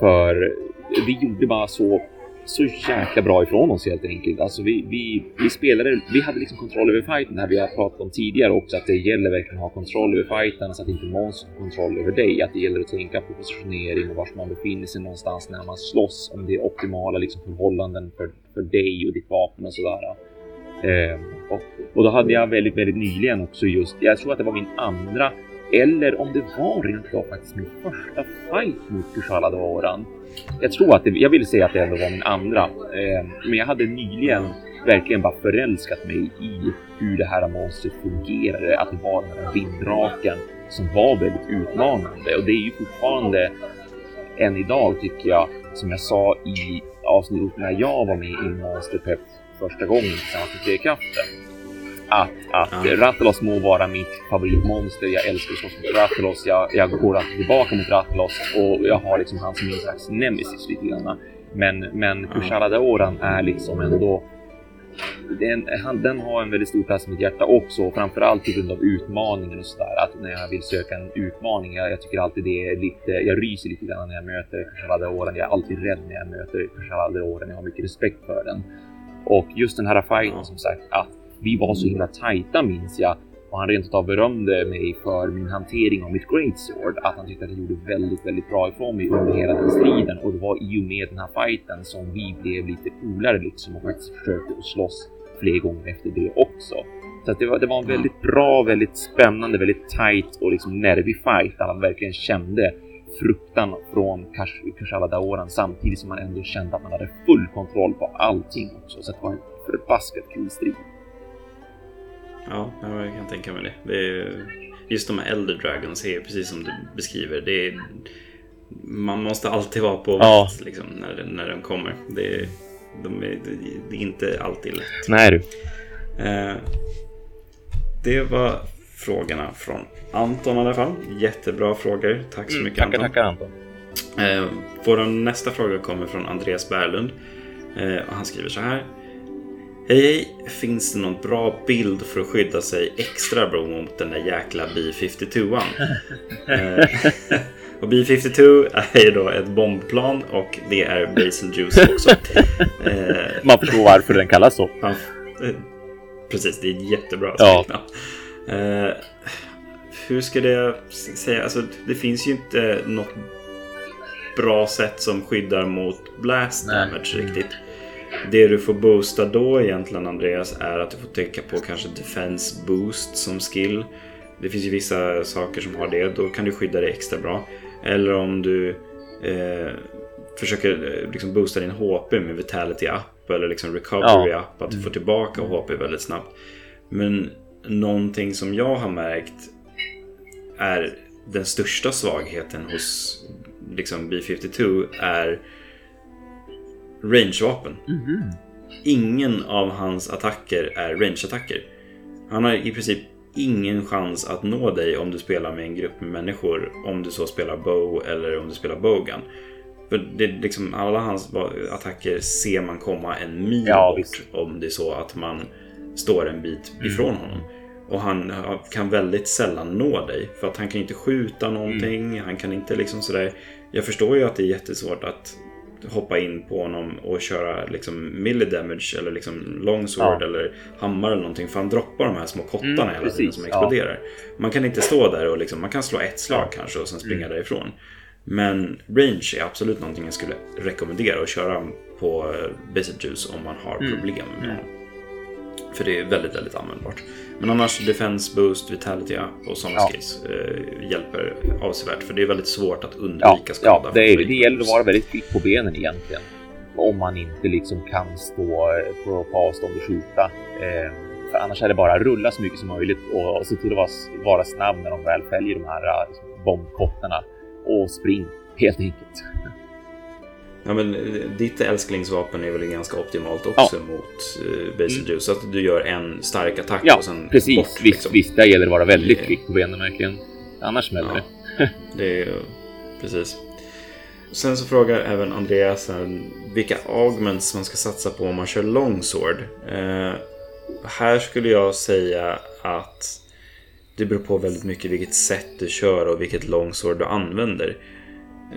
För vi gjorde bara så så jäkla bra ifrån oss helt enkelt. Alltså vi, vi, vi spelade, vi hade liksom kontroll över fighten här vi har pratat om tidigare också att det gäller verkligen att ha kontroll över fighten så att inte Måns har kontroll över dig. Att det gäller att tänka på positionering och var man befinner sig någonstans när man slåss. Om det är optimala liksom förhållanden för, för dig och ditt vapen och sådär. Eh, och, och då hade jag väldigt, väldigt nyligen också just, jag tror att det var min andra eller om det var rent av faktiskt min första fight mot Kushala Daoran. Jag tror att det, jag vill säga att det ändå var min andra. Eh, men jag hade nyligen verkligen bara förälskat mig i hur det här monstret fungerade. Att det var den här vinddraken som var väldigt utmanande. Och det är ju fortfarande än idag tycker jag, som jag sa i avsnittet när jag var med i Monster Pep första gången tillsammans med Trekraften. Att, att Ja. Rathalos må vara mitt favoritmonster. Jag älskar att slåss mot Rathalos. Jag, jag går alltid tillbaka mot Rathalos och jag har liksom han som min slags nemesis lite grann. Men, men. Kushala Daoran är liksom ändå den, han, den har en väldigt stor plats i mitt hjärta också, framförallt på grund av utmaningen och sådär. Att att när jag vill söka en utmaning, jag, jag tycker alltid det är lite, jag ryser lite grann när jag möter Kushaladeoren. Jag är alltid rädd när jag möter Kushaladeoren. Jag har mycket respekt för den. Och just den här fighten som sagt, att vi var så himla tajta minns jag. Och han rent av berömde mig för min hantering av mitt Great Sword. Att han tyckte att jag gjorde väldigt, väldigt bra ifrån mig under hela den striden. Och det var i och med den här fighten som vi blev lite polare liksom och faktiskt försökte att slåss fler gånger efter det också. Så att det, var, det var en väldigt bra, väldigt spännande, väldigt tight och liksom nervig fight där han verkligen kände fruktan från Kashala Daoran samtidigt som man ändå kände att man hade full kontroll på allting också. Så det var en förbaskat kul strid. Ja, jag kan tänka mig det. det är, just de här Elder Dragons är precis som du beskriver. Det är, man måste alltid vara på ja. vakt liksom, när, när de kommer. Det är, de är, det är inte alltid lätt. Nej du. Eh, det var frågorna från Anton i alla fall. Jättebra frågor. Tack så mm, mycket mm, tackar, Anton. Tackar Anton. Eh, vår nästa fråga kommer från Andreas Berlund. Eh, och han skriver så här. Hej hej! Finns det någon bra bild för att skydda sig extra bra mot den där jäkla B-52an? *laughs* eh, och B-52 är ju då ett bombplan och det är Basil Juice också. Eh, Man förstår varför den kallas så. Man, eh, precis, det är jättebra ja. Hur ska det säga? Alltså, det finns ju inte något bra sätt som skyddar mot blast damage Nej. riktigt. Det du får boosta då egentligen Andreas är att du får trycka på kanske defense boost som skill. Det finns ju vissa saker som har det. Då kan du skydda dig extra bra. Eller om du eh, försöker eh, liksom boosta din HP med vitality up eller liksom recovery ja. up. Att du får tillbaka HP väldigt snabbt. Men någonting som jag har märkt är den största svagheten hos liksom B52 är rangevapen. Mm -hmm. Ingen av hans attacker är rangeattacker. Han har i princip ingen chans att nå dig om du spelar med en grupp med människor. Om du så spelar bow eller om du spelar bowgun. För det, liksom, alla hans attacker ser man komma en mil ja, bort om det är så att man står en bit mm. ifrån honom. Och han kan väldigt sällan nå dig. För att han kan inte skjuta någonting. Mm. Han kan inte liksom sådär. Jag förstår ju att det är jättesvårt att hoppa in på honom och köra liksom milli damage eller liksom longsword ja. eller hammare eller någonting. För han droppar de här små kottarna mm, hela tiden som exploderar. Ja. Man kan inte stå där och liksom, man kan slå ett slag ja. kanske och sen springa mm. därifrån. Men range är absolut någonting jag skulle rekommendera att köra på eh, Basic Juice om man har mm. problem med mm. honom. För det är väldigt, väldigt användbart. Men annars Defense Boost, Vitality Up och sådana ja. skills eh, hjälper avsevärt. För det är väldigt svårt att undvika ja, skada. Ja, det, är, det gäller att vara väldigt kvick på benen egentligen. Om man inte liksom kan stå eh, på, på avstånd och skjuta. Eh, för annars är det bara rulla så mycket som möjligt och, och se till att vara, vara snabb när de väl fäljer de här eh, liksom, bombkottarna. Och spring *laughs* helt enkelt. Ja, men eh, ditt älsklingsvapen är väl ganska optimalt också ja. mot uh, Basic mm. Juice. Så att du gör en stark attack ja, och sen precis. bort. Visst, liksom. visst, där gäller det att vara väldigt kvick på benen verkligen. Annars smäller ja, det. *laughs* det är precis. Sen så frågar även Andreas vilka augments man ska satsa på om man kör longsword. Uh, här skulle jag säga att det beror på väldigt mycket vilket sätt du kör och vilket longsword du använder.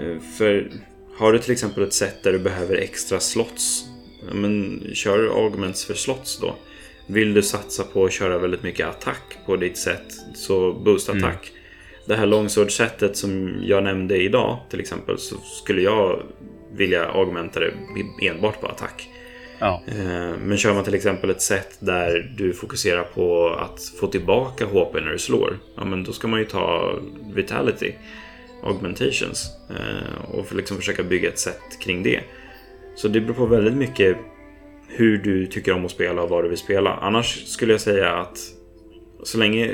Uh, för har du till exempel ett sätt där du behöver extra slots, men kör augments för slots då. Vill du satsa på att köra väldigt mycket attack på ditt sätt, så boost mm. attack. Mm. Det här longsword-sättet som jag nämnde idag till exempel, så skulle jag vilja augmenta det enbart på attack. Ja. Eh, men kör man till exempel ett sätt där du fokuserar på att få tillbaka HP när du slår, ja men då ska man ju ta vitality augmentations eh, och liksom försöka bygga ett sätt kring det. Så det beror på väldigt mycket hur du tycker om att spela och vad du vill spela. Annars skulle jag säga att så länge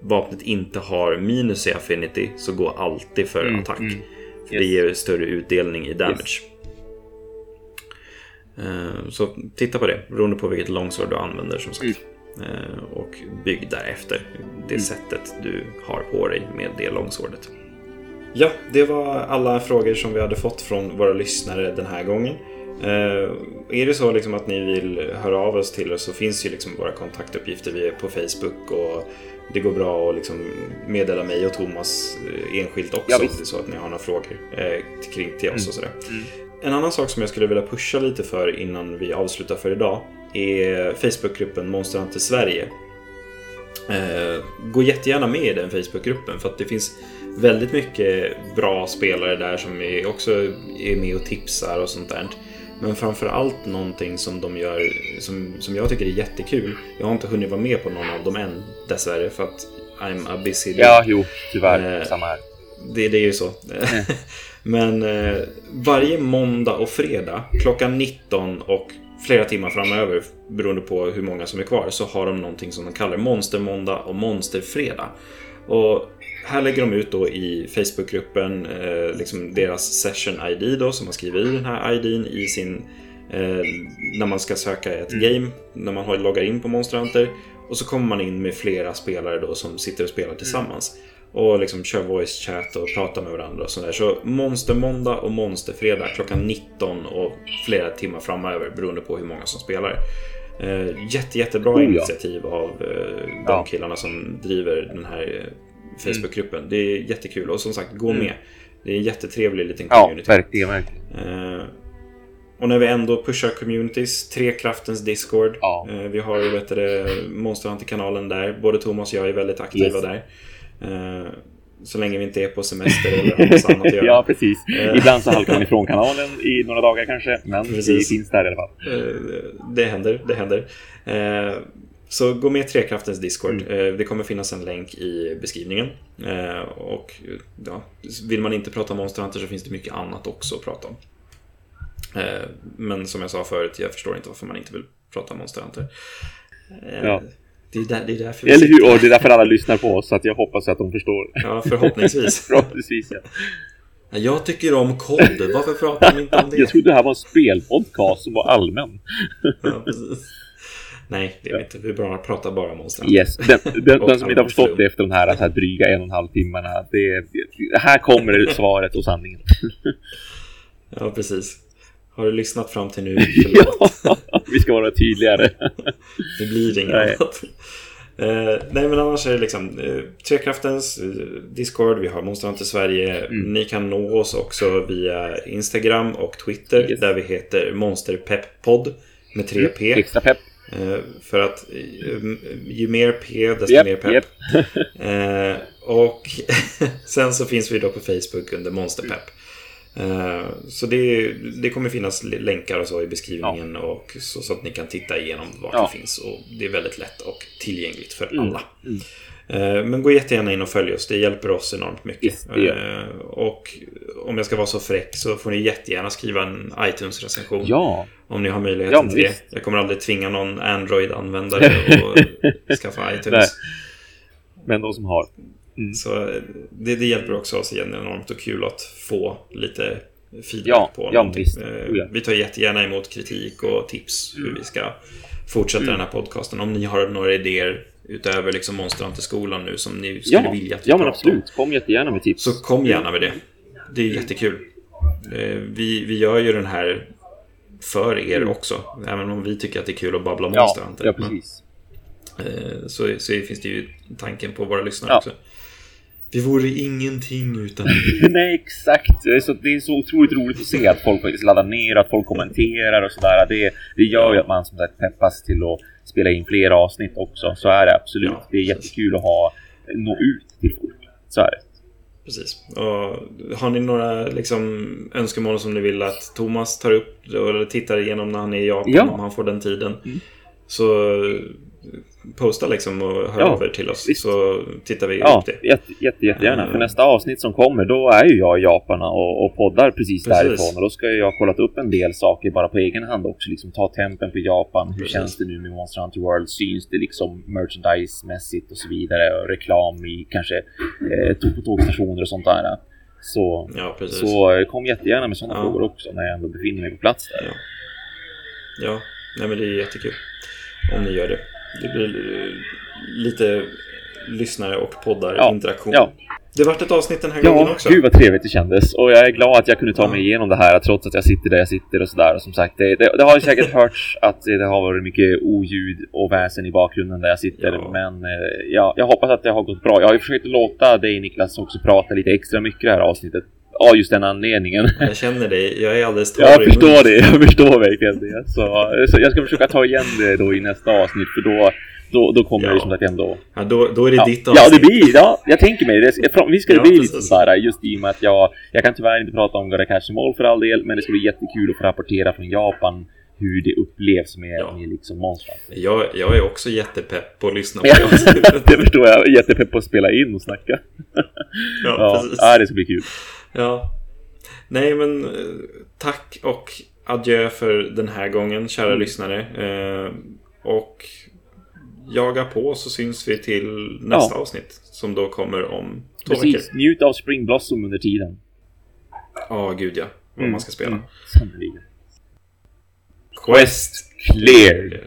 vapnet inte har minus i affinity så gå alltid för mm, attack. Mm, yes. För det ger större utdelning i damage. Yes. Eh, så titta på det beroende på vilket longsword du använder som sagt. Mm. Eh, och bygg därefter det mm. sättet du har på dig med det longswordet. Ja, det var alla frågor som vi hade fått från våra lyssnare den här gången. Eh, är det så liksom att ni vill höra av oss till oss så finns ju liksom våra kontaktuppgifter. Vi är på Facebook och det går bra att liksom meddela mig och Thomas eh, enskilt också Ja, det är så att ni har några frågor eh, kring till oss och sådär. Mm. En annan sak som jag skulle vilja pusha lite för innan vi avslutar för idag är Facebookgruppen Monster Hunter Sverige. Eh, gå jättegärna med i den Facebookgruppen för att det finns väldigt mycket bra spelare där som är också är med och tipsar och sånt där. Men framför allt någonting som de gör som, som jag tycker är jättekul. Jag har inte hunnit vara med på någon av dem än dessvärre för att I'm a busy dude. Ja, jo, tyvärr. Eh, Samma här. Det, det är ju så. *laughs* Men eh, varje måndag och fredag klockan 19 och flera timmar framöver beroende på hur många som är kvar så har de någonting som de kallar Monstermåndag och Monsterfredag. Och här lägger de ut då i Facebookgruppen eh, liksom deras session-ID då som man skriver i den här IDn i sin eh, när man ska söka ett game när man har loggar in på Monster Hunter och så kommer man in med flera spelare då som sitter och spelar tillsammans och liksom kör voice chat och pratar med varandra och sådär. Så Monstermåndag och Monsterfredag klockan 19 och flera timmar framöver beroende på hur många som spelar. Eh, jätte, jättebra Oh, ja. initiativ av eh, de Ja. killarna som driver den här eh, Facebookgruppen. Det är jättekul och som sagt, gå Mm. med. Det är en jättetrevlig liten Ja, community. verkligen, verkligen. Eh, och när vi ändå pushar communities, Trekraftens Discord. Ja. Eh, vi har ju vet du, det, Monster Hunter-kanalen där. Både Thomas och jag är väldigt aktiva Yes. där. Eh, så länge vi inte är på semester eller har något annat att *laughs* göra. ja, precis. Eh. Ibland så halkar man ifrån kanalen i några dagar kanske, men vi Precis. finns där i alla fall. Eh, det händer, det händer. Så gå med Trekraftens Discord. Mm. Eh, det kommer finnas en länk i beskrivningen. Eh, och ja, vill man inte prata Monster Hunter så finns det mycket annat också att prata om. Eh, men som jag sa förut, jag förstår inte varför man inte vill prata Monster Hunter. Ja. det, är där, det är därför vi Eller hur? Och det är därför alla lyssnar på oss, så att jag hoppas att de förstår. Ja, förhoppningsvis. *laughs* Förhoppningsvis, ja. Jag tycker om kod. Varför pratar de inte om *laughs* det? Jag trodde det här var en spelpodcast som var allmän. Ja, precis. Nej, det är vi inte. Vi bara pratar bara Monster Hunter. Yes, den, den, den *laughs* som inte har förstått det efter den här, så här dryga en och en halv timmarna. Det, det, här kommer svaret och sanningen. *laughs* Ja, precis. Har du lyssnat fram till nu? *laughs* Ja, vi ska vara tydligare. Det blir inget Nej. annat. Eh, nej, men annars är det liksom eh, Trekraftens eh, Discord, vi har Monster Hunter Sverige. Mm. Ni kan nå oss också via Instagram och Twitter Yes. där vi heter Monsterpepppodd med 3P. Extra pepp. Eh, för att eh, ju mer P, desto Japp, mer pepp. japp. *laughs* *laughs* Eh, och *laughs* sen så finns vi då på Facebook under Monsterpepp. Så det, det kommer finnas länkar och så i beskrivningen och så, så att ni kan titta igenom vart Ja. det finns. Och det är väldigt lätt och tillgängligt för Mm, alla. mm. Men gå jättegärna in och följ oss, det hjälper oss enormt mycket. Gör Eh, Och om jag ska vara så fräck så får ni jättegärna skriva en iTunes-recension. Ja, Om ni har möjligheten Ja, till det. Jag kommer aldrig tvinga någon Android-användare att *laughs* skaffa iTunes. men de som har. Mm. Så eh, det, det hjälper också oss igen enormt och kul att få lite feedback Ja, på ja, någonting. visst. Eh, Oh. Vi tar jättegärna emot kritik och tips hur vi ska fortsätta Mm. den här podcasten. Om ni har några idéer utöver liksom Monster Hunter-skolan nu som ni skulle Ja, vilja att vi ja men pratar om. absolut. Kom jättegärna med tips. Så kom gärna med det. Det är jättekul. Eh, Vi, vi gör ju den här för er också. Även om vi tycker att det är kul att babbla ja, Monster Hunter. ja, precis. eh, så, så finns det ju tanken på våra lyssnare Ja. också. Vi vore ingenting utan *laughs* Nej, exakt. Det är, så, det är så otroligt roligt att se att folk faktiskt laddar ner, att folk kommenterar och sådär. Det, det gör ju att man som sagt peppas till att spela in fler avsnitt också. Så är det absolut. Ja, det är precis. jättekul att ha, nå ut till folk. Så är det. Precis. Och har ni några liksom, önskemål som ni vill att Thomas tar upp eller tittar igenom när han är i Japan Ja. om han får den tiden? Mm. Så posta liksom och hör Ja, över till oss visst. så tittar vi Ja, upp det. jätte, jätte, jättegärna. Mm. För nästa avsnitt som kommer, då är ju jag i Japan och, och poddar precis, Precis. därifrån. Och då ska jag ha kollat upp en del saker bara på egen hand också. Liksom ta tempen på Japan. Hur Precis. känns det nu med Monster Hunter World? Syns det liksom merchandise-mässigt och så vidare? Och reklam i kanske eh, tåg- på tågstationer och sånt där. Så, Ja, så eh, kom jättegärna med sådana Ja. frågor också när jag ändå befinner mig på plats där. Ja. Ja, nej men det är jättekul om ni gör det. Det blir eh, lite lyssnare och poddar Ja, interaktion. ja. Det vart ett avsnitt den här ja, gången också. Ja, gud vad trevligt det kändes. Och jag är glad att jag kunde ta mig igenom det här trots att jag sitter där jag sitter och sådär. Som sagt, det, det, det har säkert *laughs* hörts att det har varit mycket oljud och väsen i bakgrunden där jag sitter. Ja. Men eh, ja, jag hoppas att det har gått bra. Jag har ju försökt låta dig Niklas också prata lite extra mycket det här avsnittet. Av just den anledningen. *laughs* Jag känner dig. Jag är alldeles torr Jag förstår det. Jag förstår verkligen det. Så, så jag ska försöka ta igen det då i nästa avsnitt. För då då, då kommer ja. det som sagt ändå... Ja, då, då är det ja. ditt avsnitt. Ja, det blir... Ja, jag tänker mig det. Vi ska det ja, bli lite sådär just i och med att jag... Jag kan tyvärr inte prata om Gotta Catch All för all del, men det ska bli jättekul att få rapportera från Japan hur det upplevs med, ja. med liksom monstrar. Jag, jag är också jättepepp på att lyssna på det. *laughs* det förstår jag. Jättepepp på att spela in och snacka. ja, ja, precis. Ja, det ska bli kul. Ja. Nej, men eh, tack och adjö för den här gången, kära mm. lyssnare. Eh, och jaga på så syns vi till nästa ja. avsnitt. Som då kommer om två Precis. veckor. Njut av Spring Blossom under tiden. Ja, oh, gud ja. Vad mm. man ska spela. Mm. Sannoliken. Quest cleared.